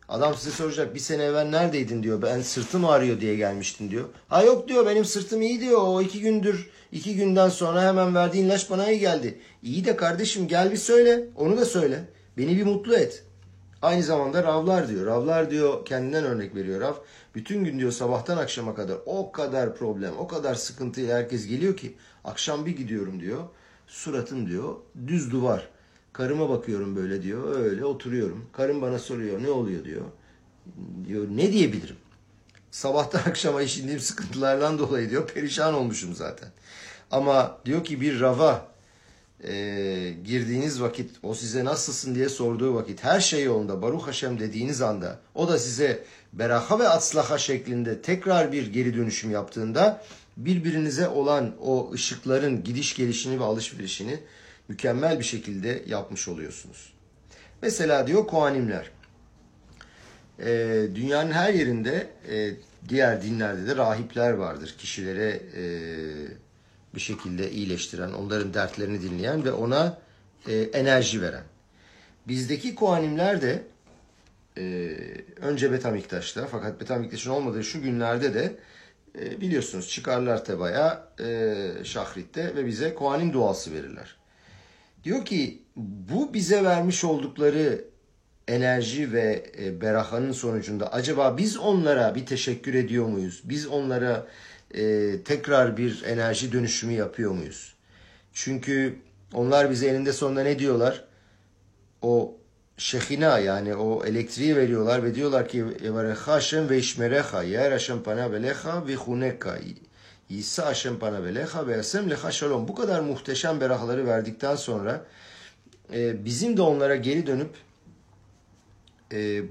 adam size soracak bir sene evvel neredeydin diyor ben sırtım ağrıyor diye gelmiştin diyor. Ha yok diyor benim sırtım iyi diyor o iki gündür iki günden sonra hemen verdiğin ilaç bana iyi geldi. İyi de kardeşim gel bir söyle onu da söyle beni bir mutlu et. Aynı zamanda Ravlar diyor. Ravlar diyor kendinden örnek veriyor Rav. Bütün gün diyor sabahtan akşama kadar o kadar problem, o kadar sıkıntıyla herkes geliyor ki akşam bir gidiyorum diyor. Suratım diyor düz duvar. Karıma bakıyorum böyle diyor. Öyle oturuyorum. Karım bana soruyor ne oluyor diyor. Diyor ne diyebilirim? Sabahtan akşama işindiğim sıkıntılardan dolayı diyor perişan olmuşum zaten. Ama diyor ki bir rava e, girdiğiniz vakit o size nasılsın diye sorduğu vakit her şey yolunda Baruch Hashem dediğiniz anda o da size beraha ve atslaha şeklinde tekrar bir geri dönüşüm yaptığında birbirinize olan o ışıkların gidiş gelişini ve alışverişini mükemmel bir şekilde yapmış oluyorsunuz. Mesela diyor Kohanimler. E, dünyanın her yerinde e, diğer dinlerde de rahipler vardır. Kişilere e, bir şekilde iyileştiren, onların dertlerini dinleyen ve ona e, enerji veren. Bizdeki Kohanimler de e, önce Betamiktaş'ta fakat Betamiktaş'ın olmadığı şu günlerde de e, biliyorsunuz çıkarlar tebaya e, Şahrit'te ve bize Kohanim duası verirler. Diyor ki bu bize vermiş oldukları enerji ve e, berahanın sonucunda acaba biz onlara bir teşekkür ediyor muyuz? Biz onlara e, tekrar bir enerji dönüşümü yapıyor muyuz? Çünkü onlar bize elinde sonunda ne diyorlar? O şehina yani o elektriği veriyorlar ve diyorlar ki Yevarecha Hashem ve işmerecha yer Hashem pana velecha ve huneka İsa Hashem pana velecha ve yasem lecha shalom. Bu kadar muhteşem berahları verdikten sonra e, bizim de onlara geri dönüp e,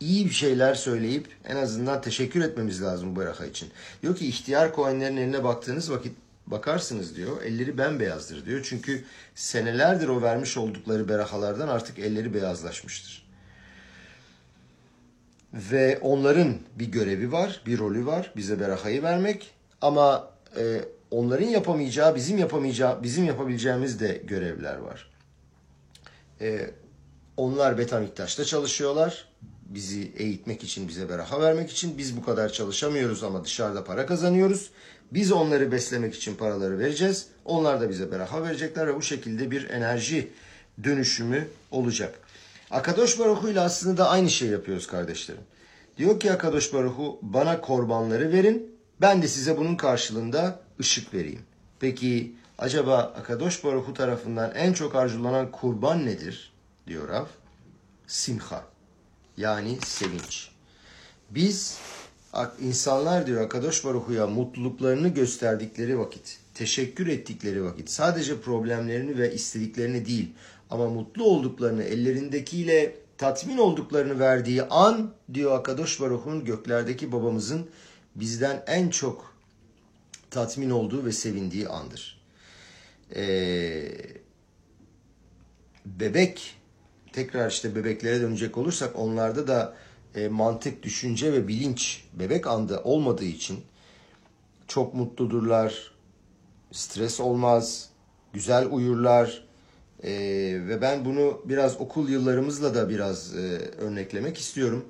iyi bir şeyler söyleyip en azından teşekkür etmemiz lazım bu beraha için. Diyor ki ihtiyar kohenlerin eline baktığınız vakit bakarsınız diyor. Elleri bembeyazdır diyor. Çünkü senelerdir o vermiş oldukları berahalardan artık elleri beyazlaşmıştır. Ve onların bir görevi var, bir rolü var. Bize berahayı vermek. Ama e, onların yapamayacağı, bizim yapamayacağı, bizim yapabileceğimiz de görevler var. E, onlar Betamiktaş'ta çalışıyorlar. Bizi eğitmek için, bize beraha vermek için. Biz bu kadar çalışamıyoruz ama dışarıda para kazanıyoruz. Biz onları beslemek için paraları vereceğiz. Onlar da bize beraha verecekler ve bu şekilde bir enerji dönüşümü olacak. Akadosh Baruhu ile aslında aynı şey yapıyoruz kardeşlerim. Diyor ki Akadosh Baruhu bana korbanları verin. Ben de size bunun karşılığında ışık vereyim. Peki acaba Akadosh Baruhu tarafından en çok arzulanan kurban nedir? Diyor Rav. Simha. Yani sevinç. Biz insanlar diyor Akadosh Baruhu'ya mutluluklarını gösterdikleri vakit, teşekkür ettikleri vakit, sadece problemlerini ve istediklerini değil ama mutlu olduklarını, ellerindekiyle tatmin olduklarını verdiği an diyor Akadosh Baruhu'nun göklerdeki babamızın bizden en çok tatmin olduğu ve sevindiği andır. Ee, bebek tekrar işte bebeklere dönecek olursak onlarda da e, mantık, düşünce ve bilinç bebek anda olmadığı için çok mutludurlar, stres olmaz, güzel uyurlar e, ve ben bunu biraz okul yıllarımızla da biraz e, örneklemek istiyorum.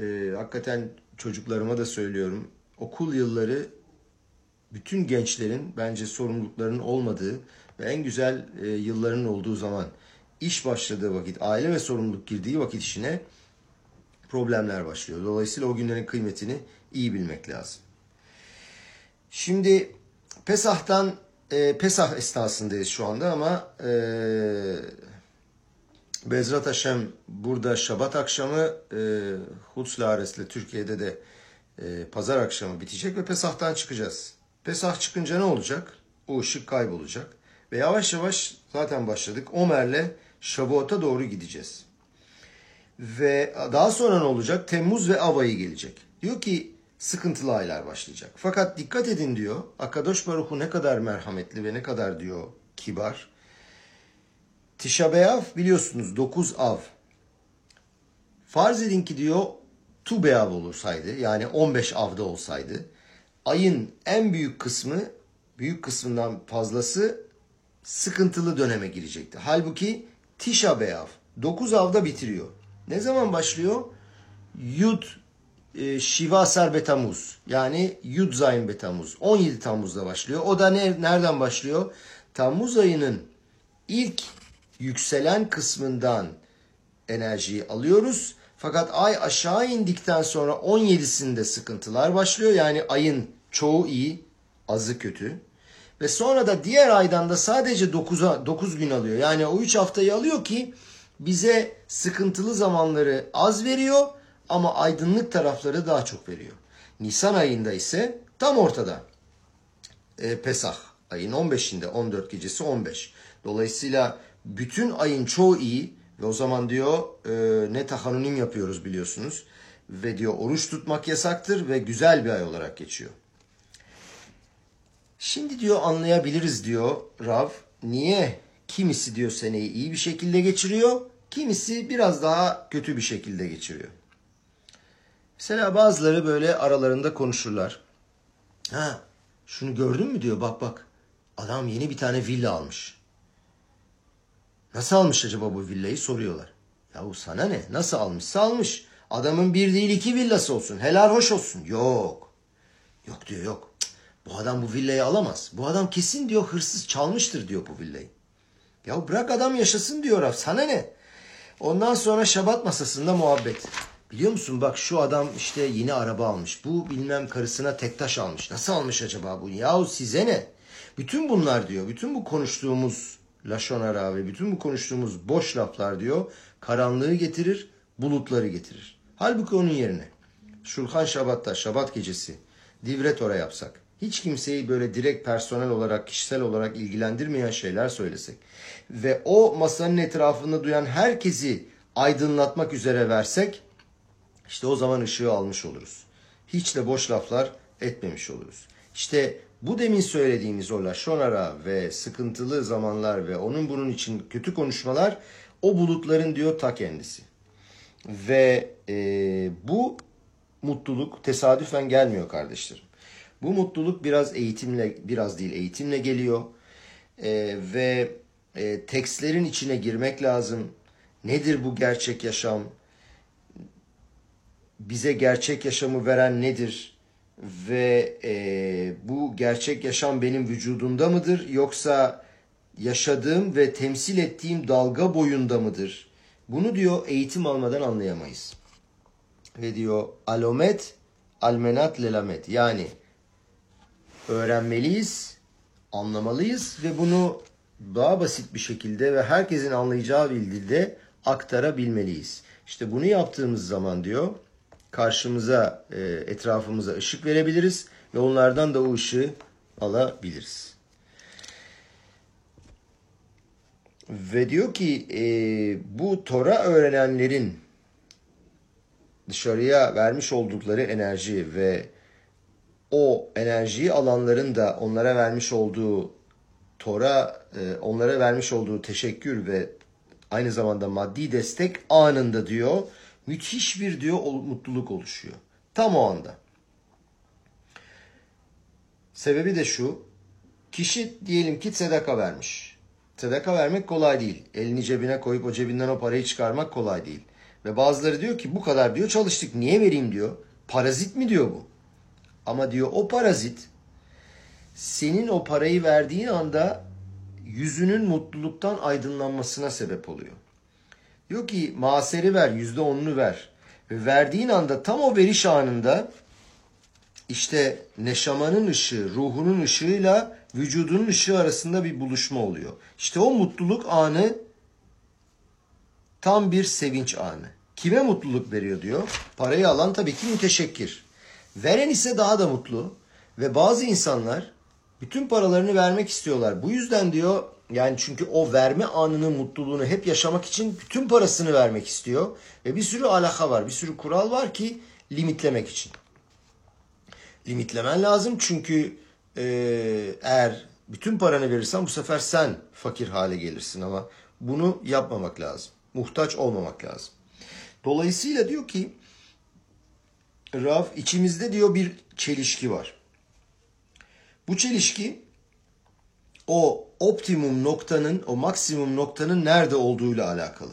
E, hakikaten çocuklarıma da söylüyorum. Okul yılları bütün gençlerin bence sorumluluklarının olmadığı ve en güzel e, yıllarının olduğu zaman iş başladığı vakit, aile ve sorumluluk girdiği vakit işine problemler başlıyor. Dolayısıyla o günlerin kıymetini iyi bilmek lazım. Şimdi Pesah'tan e, Pesah esnasındayız şu anda ama e, Bezrat Haşem burada Şabat akşamı e, Hutzlares'le Türkiye'de de e, pazar akşamı bitecek ve Pesah'tan çıkacağız. Pesah çıkınca ne olacak? O ışık kaybolacak. Ve yavaş yavaş zaten başladık. Omer'le Şavuot'a doğru gideceğiz. Ve daha sonra ne olacak? Temmuz ve Av ayı gelecek. Diyor ki sıkıntılı aylar başlayacak. Fakat dikkat edin diyor. Akadosh Baruhu ne kadar merhametli ve ne kadar diyor kibar. B'Av biliyorsunuz 9 av. Farz edin ki diyor Tu B'Av olursaydı yani 15 avda olsaydı ayın en büyük kısmı büyük kısmından fazlası sıkıntılı döneme girecekti. Halbuki Tisha B'Av 9 avda bitiriyor. Ne zaman başlıyor? Yud e, Shiva Ser Betamuz yani Yud Zayin Betamuz 17 Temmuz'da başlıyor. O da ne, nereden başlıyor? Temmuz ayının ilk yükselen kısmından enerjiyi alıyoruz. Fakat ay aşağı indikten sonra 17'sinde sıkıntılar başlıyor. Yani ayın çoğu iyi, azı kötü. Ve sonra da diğer aydan da sadece 9'a 9 gün alıyor. Yani o 3 haftayı alıyor ki bize sıkıntılı zamanları az veriyor ama aydınlık tarafları daha çok veriyor. Nisan ayında ise tam ortada. E, Pesah ayın 15'inde 14 gecesi 15. Dolayısıyla bütün ayın çoğu iyi ve o zaman diyor e, ne tahanunim yapıyoruz biliyorsunuz. Ve diyor oruç tutmak yasaktır ve güzel bir ay olarak geçiyor. Şimdi diyor anlayabiliriz diyor Rav. Niye kimisi diyor seneyi iyi bir şekilde geçiriyor, kimisi biraz daha kötü bir şekilde geçiriyor. Mesela bazıları böyle aralarında konuşurlar. Ha şunu gördün mü diyor bak bak adam yeni bir tane villa almış. Nasıl almış acaba bu villayı soruyorlar. Yahu sana ne? Nasıl almışsa almış. Adamın bir değil iki villası olsun. Helal hoş olsun. Yok. Yok diyor yok. Bu adam bu villayı alamaz. Bu adam kesin diyor hırsız çalmıştır diyor bu villayı. Ya bırak adam yaşasın diyor. Sana ne? Ondan sonra şabat masasında muhabbet. Biliyor musun bak şu adam işte yeni araba almış. Bu bilmem karısına tek taş almış. Nasıl almış acaba bu? Yahu size ne? Bütün bunlar diyor. Bütün bu konuştuğumuz Laşonara ve bütün bu konuştuğumuz boş laflar diyor karanlığı getirir, bulutları getirir. Halbuki onun yerine Şulhan Şabat'ta, Şabat gecesi Divretor'a yapsak, hiç kimseyi böyle direkt personel olarak, kişisel olarak ilgilendirmeyen şeyler söylesek ve o masanın etrafında duyan herkesi aydınlatmak üzere versek işte o zaman ışığı almış oluruz. Hiç de boş laflar etmemiş oluruz. İşte bu demin söylediğimiz o Laşonara ve sıkıntılı zamanlar ve onun bunun için kötü konuşmalar o bulutların diyor ta kendisi. Ve e, bu mutluluk tesadüfen gelmiyor kardeşlerim. Bu mutluluk biraz eğitimle, biraz değil eğitimle geliyor. E, ve e, tekstlerin içine girmek lazım. Nedir bu gerçek yaşam? Bize gerçek yaşamı veren nedir? Ve e, bu gerçek yaşam benim vücudumda mıdır? Yoksa yaşadığım ve temsil ettiğim dalga boyunda mıdır? Bunu diyor eğitim almadan anlayamayız. Ve diyor alomet almenat lelamet. Yani öğrenmeliyiz, anlamalıyız ve bunu daha basit bir şekilde ve herkesin anlayacağı bir dilde aktarabilmeliyiz. İşte bunu yaptığımız zaman diyor karşımıza, e, etrafımıza ışık verebiliriz ve onlardan da o ışığı alabiliriz. Ve diyor ki e, bu Tora öğrenenlerin dışarıya vermiş oldukları enerji ve o enerjiyi alanların da onlara vermiş olduğu Tora e, onlara vermiş olduğu teşekkür ve aynı zamanda maddi destek anında diyor müthiş bir diyor mutluluk oluşuyor. Tam o anda. Sebebi de şu. Kişi diyelim ki sedaka vermiş. Sedaka vermek kolay değil. Elini cebine koyup o cebinden o parayı çıkarmak kolay değil. Ve bazıları diyor ki bu kadar diyor çalıştık niye vereyim diyor. Parazit mi diyor bu? Ama diyor o parazit senin o parayı verdiğin anda yüzünün mutluluktan aydınlanmasına sebep oluyor. Diyor ki maseri ver, yüzde onunu ver. Ve verdiğin anda tam o veriş anında işte neşamanın ışığı, ruhunun ışığıyla vücudunun ışığı arasında bir buluşma oluyor. İşte o mutluluk anı tam bir sevinç anı. Kime mutluluk veriyor diyor? Parayı alan tabii ki müteşekkir. Veren ise daha da mutlu. Ve bazı insanlar bütün paralarını vermek istiyorlar. Bu yüzden diyor yani çünkü o verme anının mutluluğunu hep yaşamak için bütün parasını vermek istiyor. Ve bir sürü alaka var, bir sürü kural var ki limitlemek için. Limitlemen lazım çünkü e, eğer bütün paranı verirsen bu sefer sen fakir hale gelirsin ama bunu yapmamak lazım. Muhtaç olmamak lazım. Dolayısıyla diyor ki Rav içimizde diyor bir çelişki var. Bu çelişki o optimum noktanın, o maksimum noktanın nerede olduğuyla alakalı.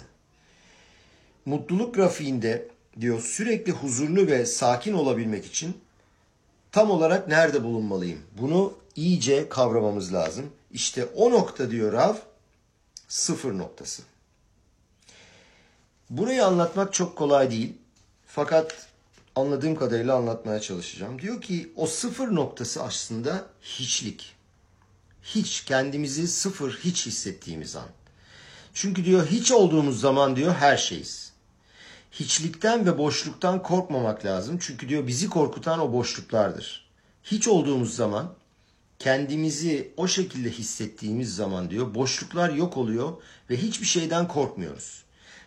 Mutluluk grafiğinde diyor sürekli huzurlu ve sakin olabilmek için tam olarak nerede bulunmalıyım? Bunu iyice kavramamız lazım. İşte o nokta diyor Rav sıfır noktası. Burayı anlatmak çok kolay değil. Fakat anladığım kadarıyla anlatmaya çalışacağım. Diyor ki o sıfır noktası aslında hiçlik. Hiç kendimizi sıfır hiç hissettiğimiz an. Çünkü diyor hiç olduğumuz zaman diyor her şeyiz. Hiçlikten ve boşluktan korkmamak lazım. Çünkü diyor bizi korkutan o boşluklardır. Hiç olduğumuz zaman kendimizi o şekilde hissettiğimiz zaman diyor boşluklar yok oluyor ve hiçbir şeyden korkmuyoruz.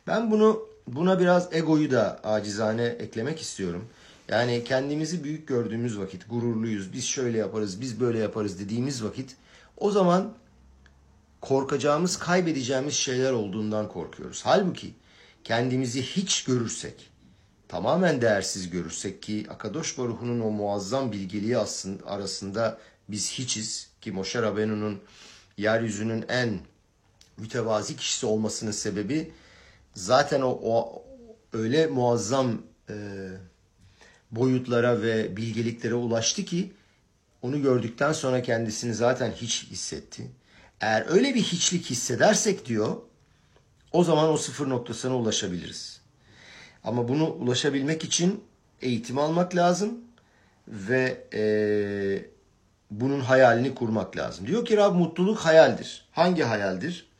Ben bunu buna biraz egoyu da acizane eklemek istiyorum. Yani kendimizi büyük gördüğümüz vakit, gururluyuz, biz şöyle yaparız, biz böyle yaparız dediğimiz vakit o zaman korkacağımız, kaybedeceğimiz şeyler olduğundan korkuyoruz. Halbuki kendimizi hiç görürsek, tamamen değersiz görürsek ki Akadosh Baruhu'nun o muazzam bilgeliği aslında arasında biz hiçiz ki Moshe Rabenu'nun yeryüzünün en mütevazi kişisi olmasının sebebi zaten o, o öyle muazzam e, boyutlara ve bilgeliklere ulaştı ki onu gördükten sonra kendisini zaten hiç hissetti. Eğer öyle bir hiçlik hissedersek diyor o zaman o sıfır noktasına ulaşabiliriz. Ama bunu ulaşabilmek için eğitim almak lazım ve e, bunun hayalini kurmak lazım. Diyor ki Rab mutluluk hayaldir. Hangi hayaldir?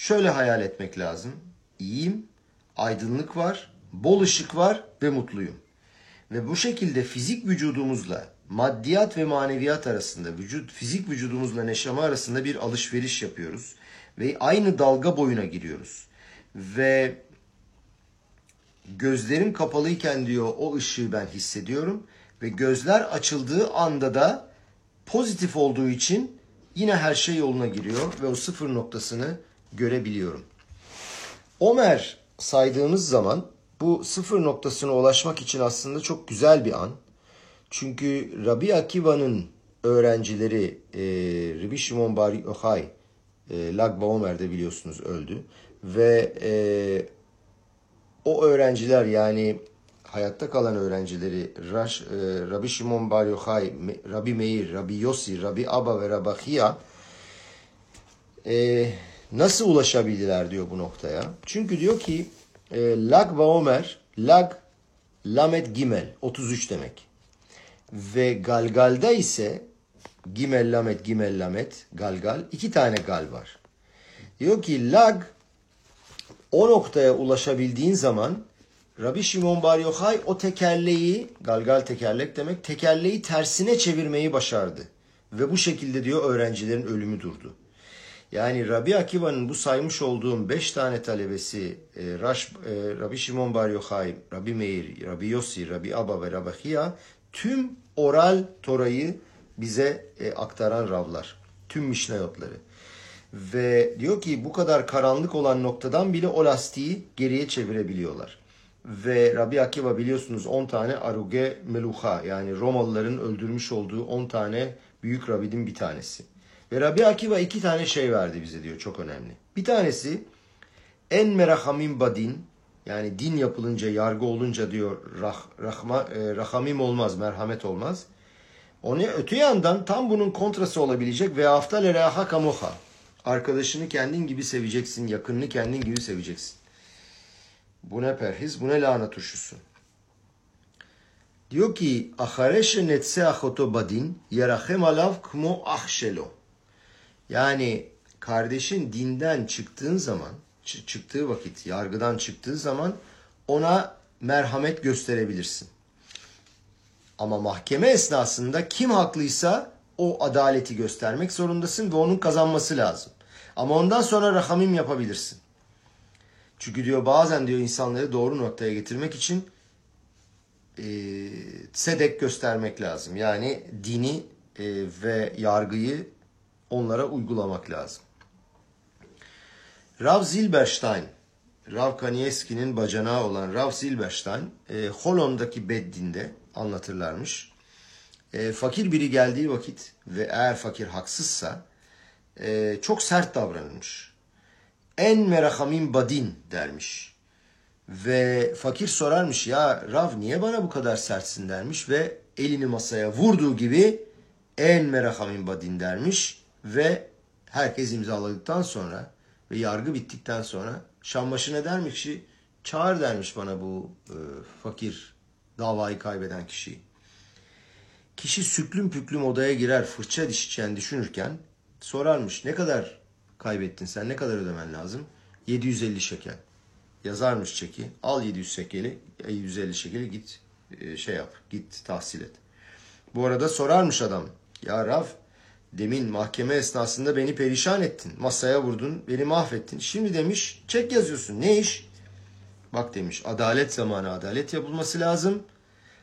şöyle hayal etmek lazım. İyiyim, aydınlık var, bol ışık var ve mutluyum. Ve bu şekilde fizik vücudumuzla maddiyat ve maneviyat arasında, vücut fizik vücudumuzla neşame arasında bir alışveriş yapıyoruz ve aynı dalga boyuna giriyoruz. Ve gözlerim kapalıyken diyor o ışığı ben hissediyorum ve gözler açıldığı anda da pozitif olduğu için yine her şey yoluna giriyor ve o sıfır noktasını görebiliyorum. Omer saydığımız zaman bu sıfır noktasına ulaşmak için aslında çok güzel bir an. Çünkü Rabbi Akiva'nın öğrencileri e, Rabbi Shimon Bar Yochai e, Lag Baomer'de biliyorsunuz öldü. Ve e, o öğrenciler yani hayatta kalan öğrencileri Raş, e, Rabbi Shimon Bar Yochai, Rabbi Meir, Rabbi Yossi, Rabbi Abba ve Rabbi Chia e, nasıl ulaşabildiler diyor bu noktaya. Çünkü diyor ki e, Lag Baomer, Lag Lamet Gimel 33 demek. Ve Galgal'da ise Gimel Lamet Gimel Lamet Galgal iki tane gal var. Diyor ki Lag o noktaya ulaşabildiğin zaman Rabbi Shimon Bar Yochai o tekerleği, galgal tekerlek demek, tekerleği tersine çevirmeyi başardı. Ve bu şekilde diyor öğrencilerin ölümü durdu. Yani Rabbi Akiva'nın bu saymış olduğum beş tane talebesi e, Raş, e, Rabbi Shimon Bar Yochai, Rabbi Meir, Rabbi Yossi, Rabbi Abba ve Rabbi Chia tüm oral Tora'yı bize e, aktaran Ravlar. Tüm Mişnayotları. Ve diyor ki bu kadar karanlık olan noktadan bile o lastiği geriye çevirebiliyorlar. Ve Rabbi Akiva biliyorsunuz 10 tane Aruge Meluha yani Romalıların öldürmüş olduğu 10 tane büyük Rabbinin bir tanesi. Ve Rabbi Akiva iki tane şey verdi bize diyor çok önemli. Bir tanesi en merahamim badin yani din yapılınca yargı olunca diyor rah, rahma, e, rahamim olmaz merhamet olmaz. Onu öte yandan tam bunun kontrası olabilecek ve haftale reha kamoha. Arkadaşını kendin gibi seveceksin, yakınını kendin gibi seveceksin. Bu ne perhiz, bu ne lahana turşusu. Diyor ki, ahareşe netse ahoto badin, yerahem alav kmo ahşelo. Yani kardeşin dinden çıktığın zaman, çıktığı vakit, yargıdan çıktığı zaman ona merhamet gösterebilirsin. Ama mahkeme esnasında kim haklıysa o adaleti göstermek zorundasın ve onun kazanması lazım. Ama ondan sonra rahamim yapabilirsin. Çünkü diyor bazen diyor insanları doğru noktaya getirmek için e, sedek göstermek lazım. Yani dini e, ve yargıyı onlara uygulamak lazım. Rav Zilberstein, Rav Kanievski'nin bacanağı olan Rav Zilberstein, e, Holon'daki Beddin'de anlatırlarmış. E, fakir biri geldiği vakit ve eğer fakir haksızsa e, çok sert davranılmış. En merahamin badin dermiş. Ve fakir sorarmış ya Rav niye bana bu kadar sertsin dermiş ve elini masaya vurduğu gibi en merahamin badin dermiş ve herkes imzaladıktan sonra ve yargı bittikten sonra Şambaşı ne dermiş ki çağır dermiş bana bu e, fakir davayı kaybeden kişiyi. Kişi süklüm püklüm odaya girer fırça dişeceğini düşünürken sorarmış ne kadar kaybettin sen ne kadar ödemen lazım? 750 şekel. Yazarmış çeki. Al 700 şekeli, 750 şekeli git e, şey yap, git tahsil et. Bu arada sorarmış adam. Ya Rav demin mahkeme esnasında beni perişan ettin. Masaya vurdun, beni mahvettin. Şimdi demiş çek yazıyorsun. Ne iş? Bak demiş adalet zamanı adalet yapılması lazım.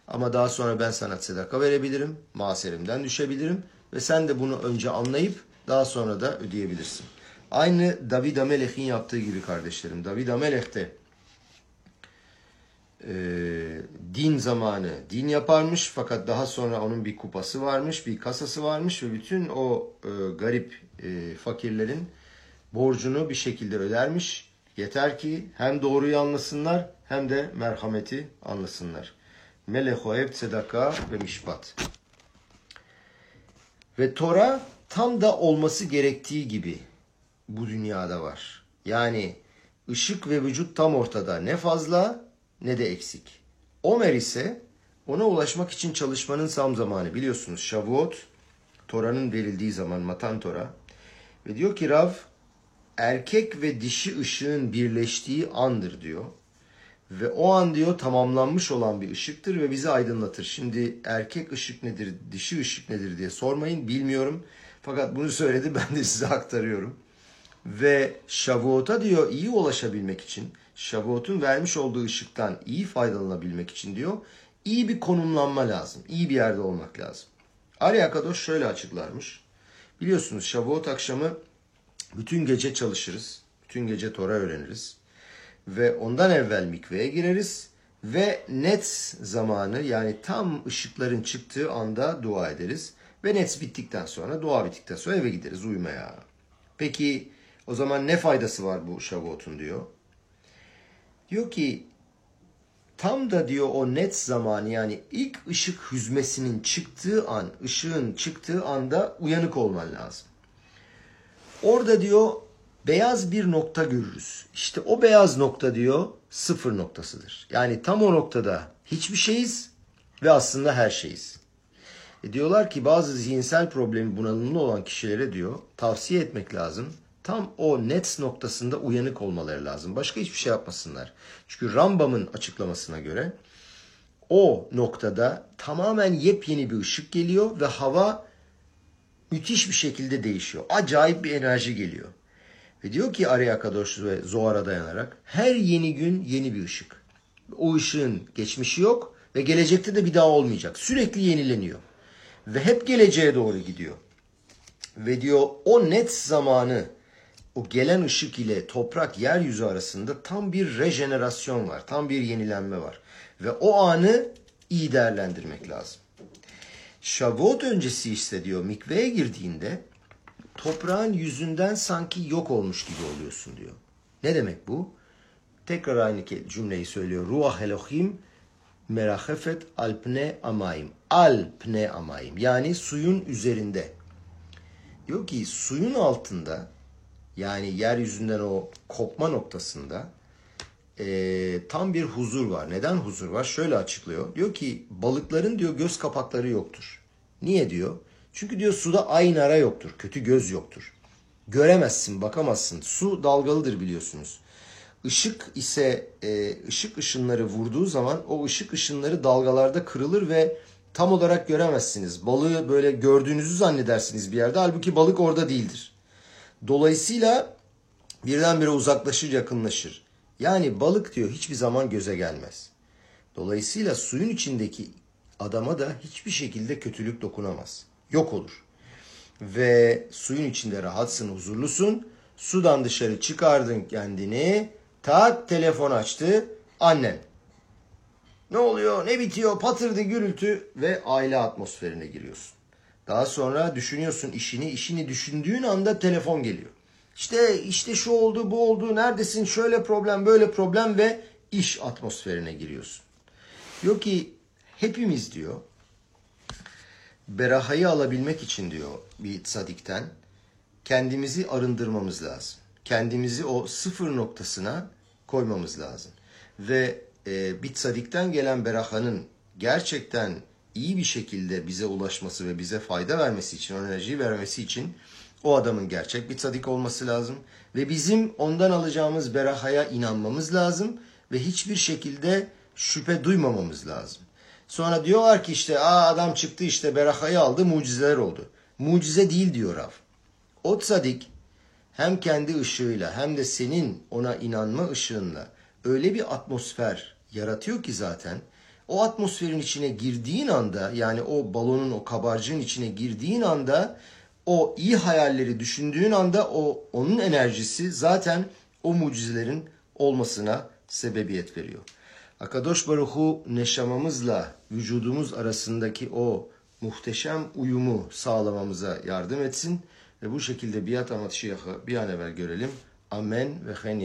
Ama daha sonra ben sana sadaka verebilirim. Maserimden düşebilirim. Ve sen de bunu önce anlayıp daha sonra da ödeyebilirsin. Aynı David Amelech'in yaptığı gibi kardeşlerim. David Amelech de e, din zamanı din yaparmış fakat daha sonra onun bir kupası varmış, bir kasası varmış ve bütün o e, garip e, fakirlerin borcunu bir şekilde ödermiş. Yeter ki hem doğruyu anlasınlar hem de merhameti anlasınlar. Melehoev sedaka ve mişpat. Ve Tora tam da olması gerektiği gibi bu dünyada var. Yani ışık ve vücut tam ortada. Ne fazla ne de eksik. Omer ise ona ulaşmak için çalışmanın tam zamanı. Biliyorsunuz Shavuot Tora'nın verildiği zaman Matan Tora. Ve diyor ki Rav erkek ve dişi ışığın birleştiği andır diyor. Ve o an diyor tamamlanmış olan bir ışıktır ve bizi aydınlatır. Şimdi erkek ışık nedir, dişi ışık nedir diye sormayın bilmiyorum. Fakat bunu söyledi ben de size aktarıyorum. Ve Shavuot'a diyor iyi ulaşabilmek için, Shavuot'un vermiş olduğu ışıktan iyi faydalanabilmek için diyor, iyi bir konumlanma lazım. iyi bir yerde olmak lazım. Arya Kadosh şöyle açıklarmış. Biliyorsunuz Shavuot akşamı bütün gece çalışırız. Bütün gece Tora öğreniriz. Ve ondan evvel mikveye gireriz. Ve net zamanı yani tam ışıkların çıktığı anda dua ederiz. Ve net bittikten sonra, dua bittikten sonra eve gideriz uyumaya. Peki o zaman ne faydası var bu Shavuot'un diyor. Diyor ki tam da diyor o net zamanı yani ilk ışık hüzmesinin çıktığı an, ışığın çıktığı anda uyanık olman lazım. Orada diyor beyaz bir nokta görürüz. İşte o beyaz nokta diyor sıfır noktasıdır. Yani tam o noktada hiçbir şeyiz ve aslında her şeyiz. E diyorlar ki bazı zihinsel problemi bunalımlı olan kişilere diyor tavsiye etmek lazım. Tam o net noktasında uyanık olmaları lazım. Başka hiçbir şey yapmasınlar. Çünkü Rambam'ın açıklamasına göre o noktada tamamen yepyeni bir ışık geliyor ve hava müthiş bir şekilde değişiyor. Acayip bir enerji geliyor. Ve diyor ki Arya Kadosh ve Zohar'a dayanarak her yeni gün yeni bir ışık. O ışığın geçmişi yok ve gelecekte de bir daha olmayacak. Sürekli yenileniyor. Ve hep geleceğe doğru gidiyor. Ve diyor o net zamanı o gelen ışık ile toprak yeryüzü arasında tam bir rejenerasyon var. Tam bir yenilenme var. Ve o anı iyi değerlendirmek lazım. Şavot öncesi ise diyor mikveye girdiğinde toprağın yüzünden sanki yok olmuş gibi oluyorsun diyor. Ne demek bu? Tekrar aynı cümleyi söylüyor. Ruah Elohim merahefet alpne amayim. Alpne amayim. Yani suyun üzerinde. Diyor ki suyun altında yani yeryüzünden o kopma noktasında e, tam bir huzur var. Neden huzur var? Şöyle açıklıyor. Diyor ki balıkların diyor göz kapakları yoktur. Niye diyor? Çünkü diyor suda aynara yoktur. Kötü göz yoktur. Göremezsin, bakamazsın. Su dalgalıdır biliyorsunuz. Işık ise e, ışık ışınları vurduğu zaman o ışık ışınları dalgalarda kırılır ve tam olarak göremezsiniz. Balığı böyle gördüğünüzü zannedersiniz bir yerde. Halbuki balık orada değildir. Dolayısıyla birdenbire uzaklaşır, yakınlaşır. Yani balık diyor hiçbir zaman göze gelmez. Dolayısıyla suyun içindeki adama da hiçbir şekilde kötülük dokunamaz. Yok olur. Ve suyun içinde rahatsın, huzurlusun. Sudan dışarı çıkardın kendini. Tak telefon açtı. Annen. Ne oluyor, ne bitiyor, patırdı gürültü ve aile atmosferine giriyorsun. Daha sonra düşünüyorsun işini, işini düşündüğün anda telefon geliyor. İşte işte şu oldu, bu oldu, neredesin, şöyle problem, böyle problem ve iş atmosferine giriyorsun. Diyor ki hepimiz diyor berahayı alabilmek için diyor bir sadikten kendimizi arındırmamız lazım. Kendimizi o sıfır noktasına koymamız lazım. Ve e, bir sadikten gelen berahanın gerçekten iyi bir şekilde bize ulaşması ve bize fayda vermesi için, o enerjiyi vermesi için o adamın gerçek bir sadik olması lazım. Ve bizim ondan alacağımız berahaya inanmamız lazım ve hiçbir şekilde şüphe duymamamız lazım. Sonra diyorlar ki işte Aa, adam çıktı işte berahayı aldı mucizeler oldu. Mucize değil diyor Rav. O sadik hem kendi ışığıyla hem de senin ona inanma ışığınla öyle bir atmosfer yaratıyor ki zaten o atmosferin içine girdiğin anda yani o balonun o kabarcığın içine girdiğin anda o iyi hayalleri düşündüğün anda o onun enerjisi zaten o mucizelerin olmasına sebebiyet veriyor. Akadosh Baruhu neşamamızla vücudumuz arasındaki o muhteşem uyumu sağlamamıza yardım etsin ve bu şekilde biat amat bir an evvel görelim. Amen ve hen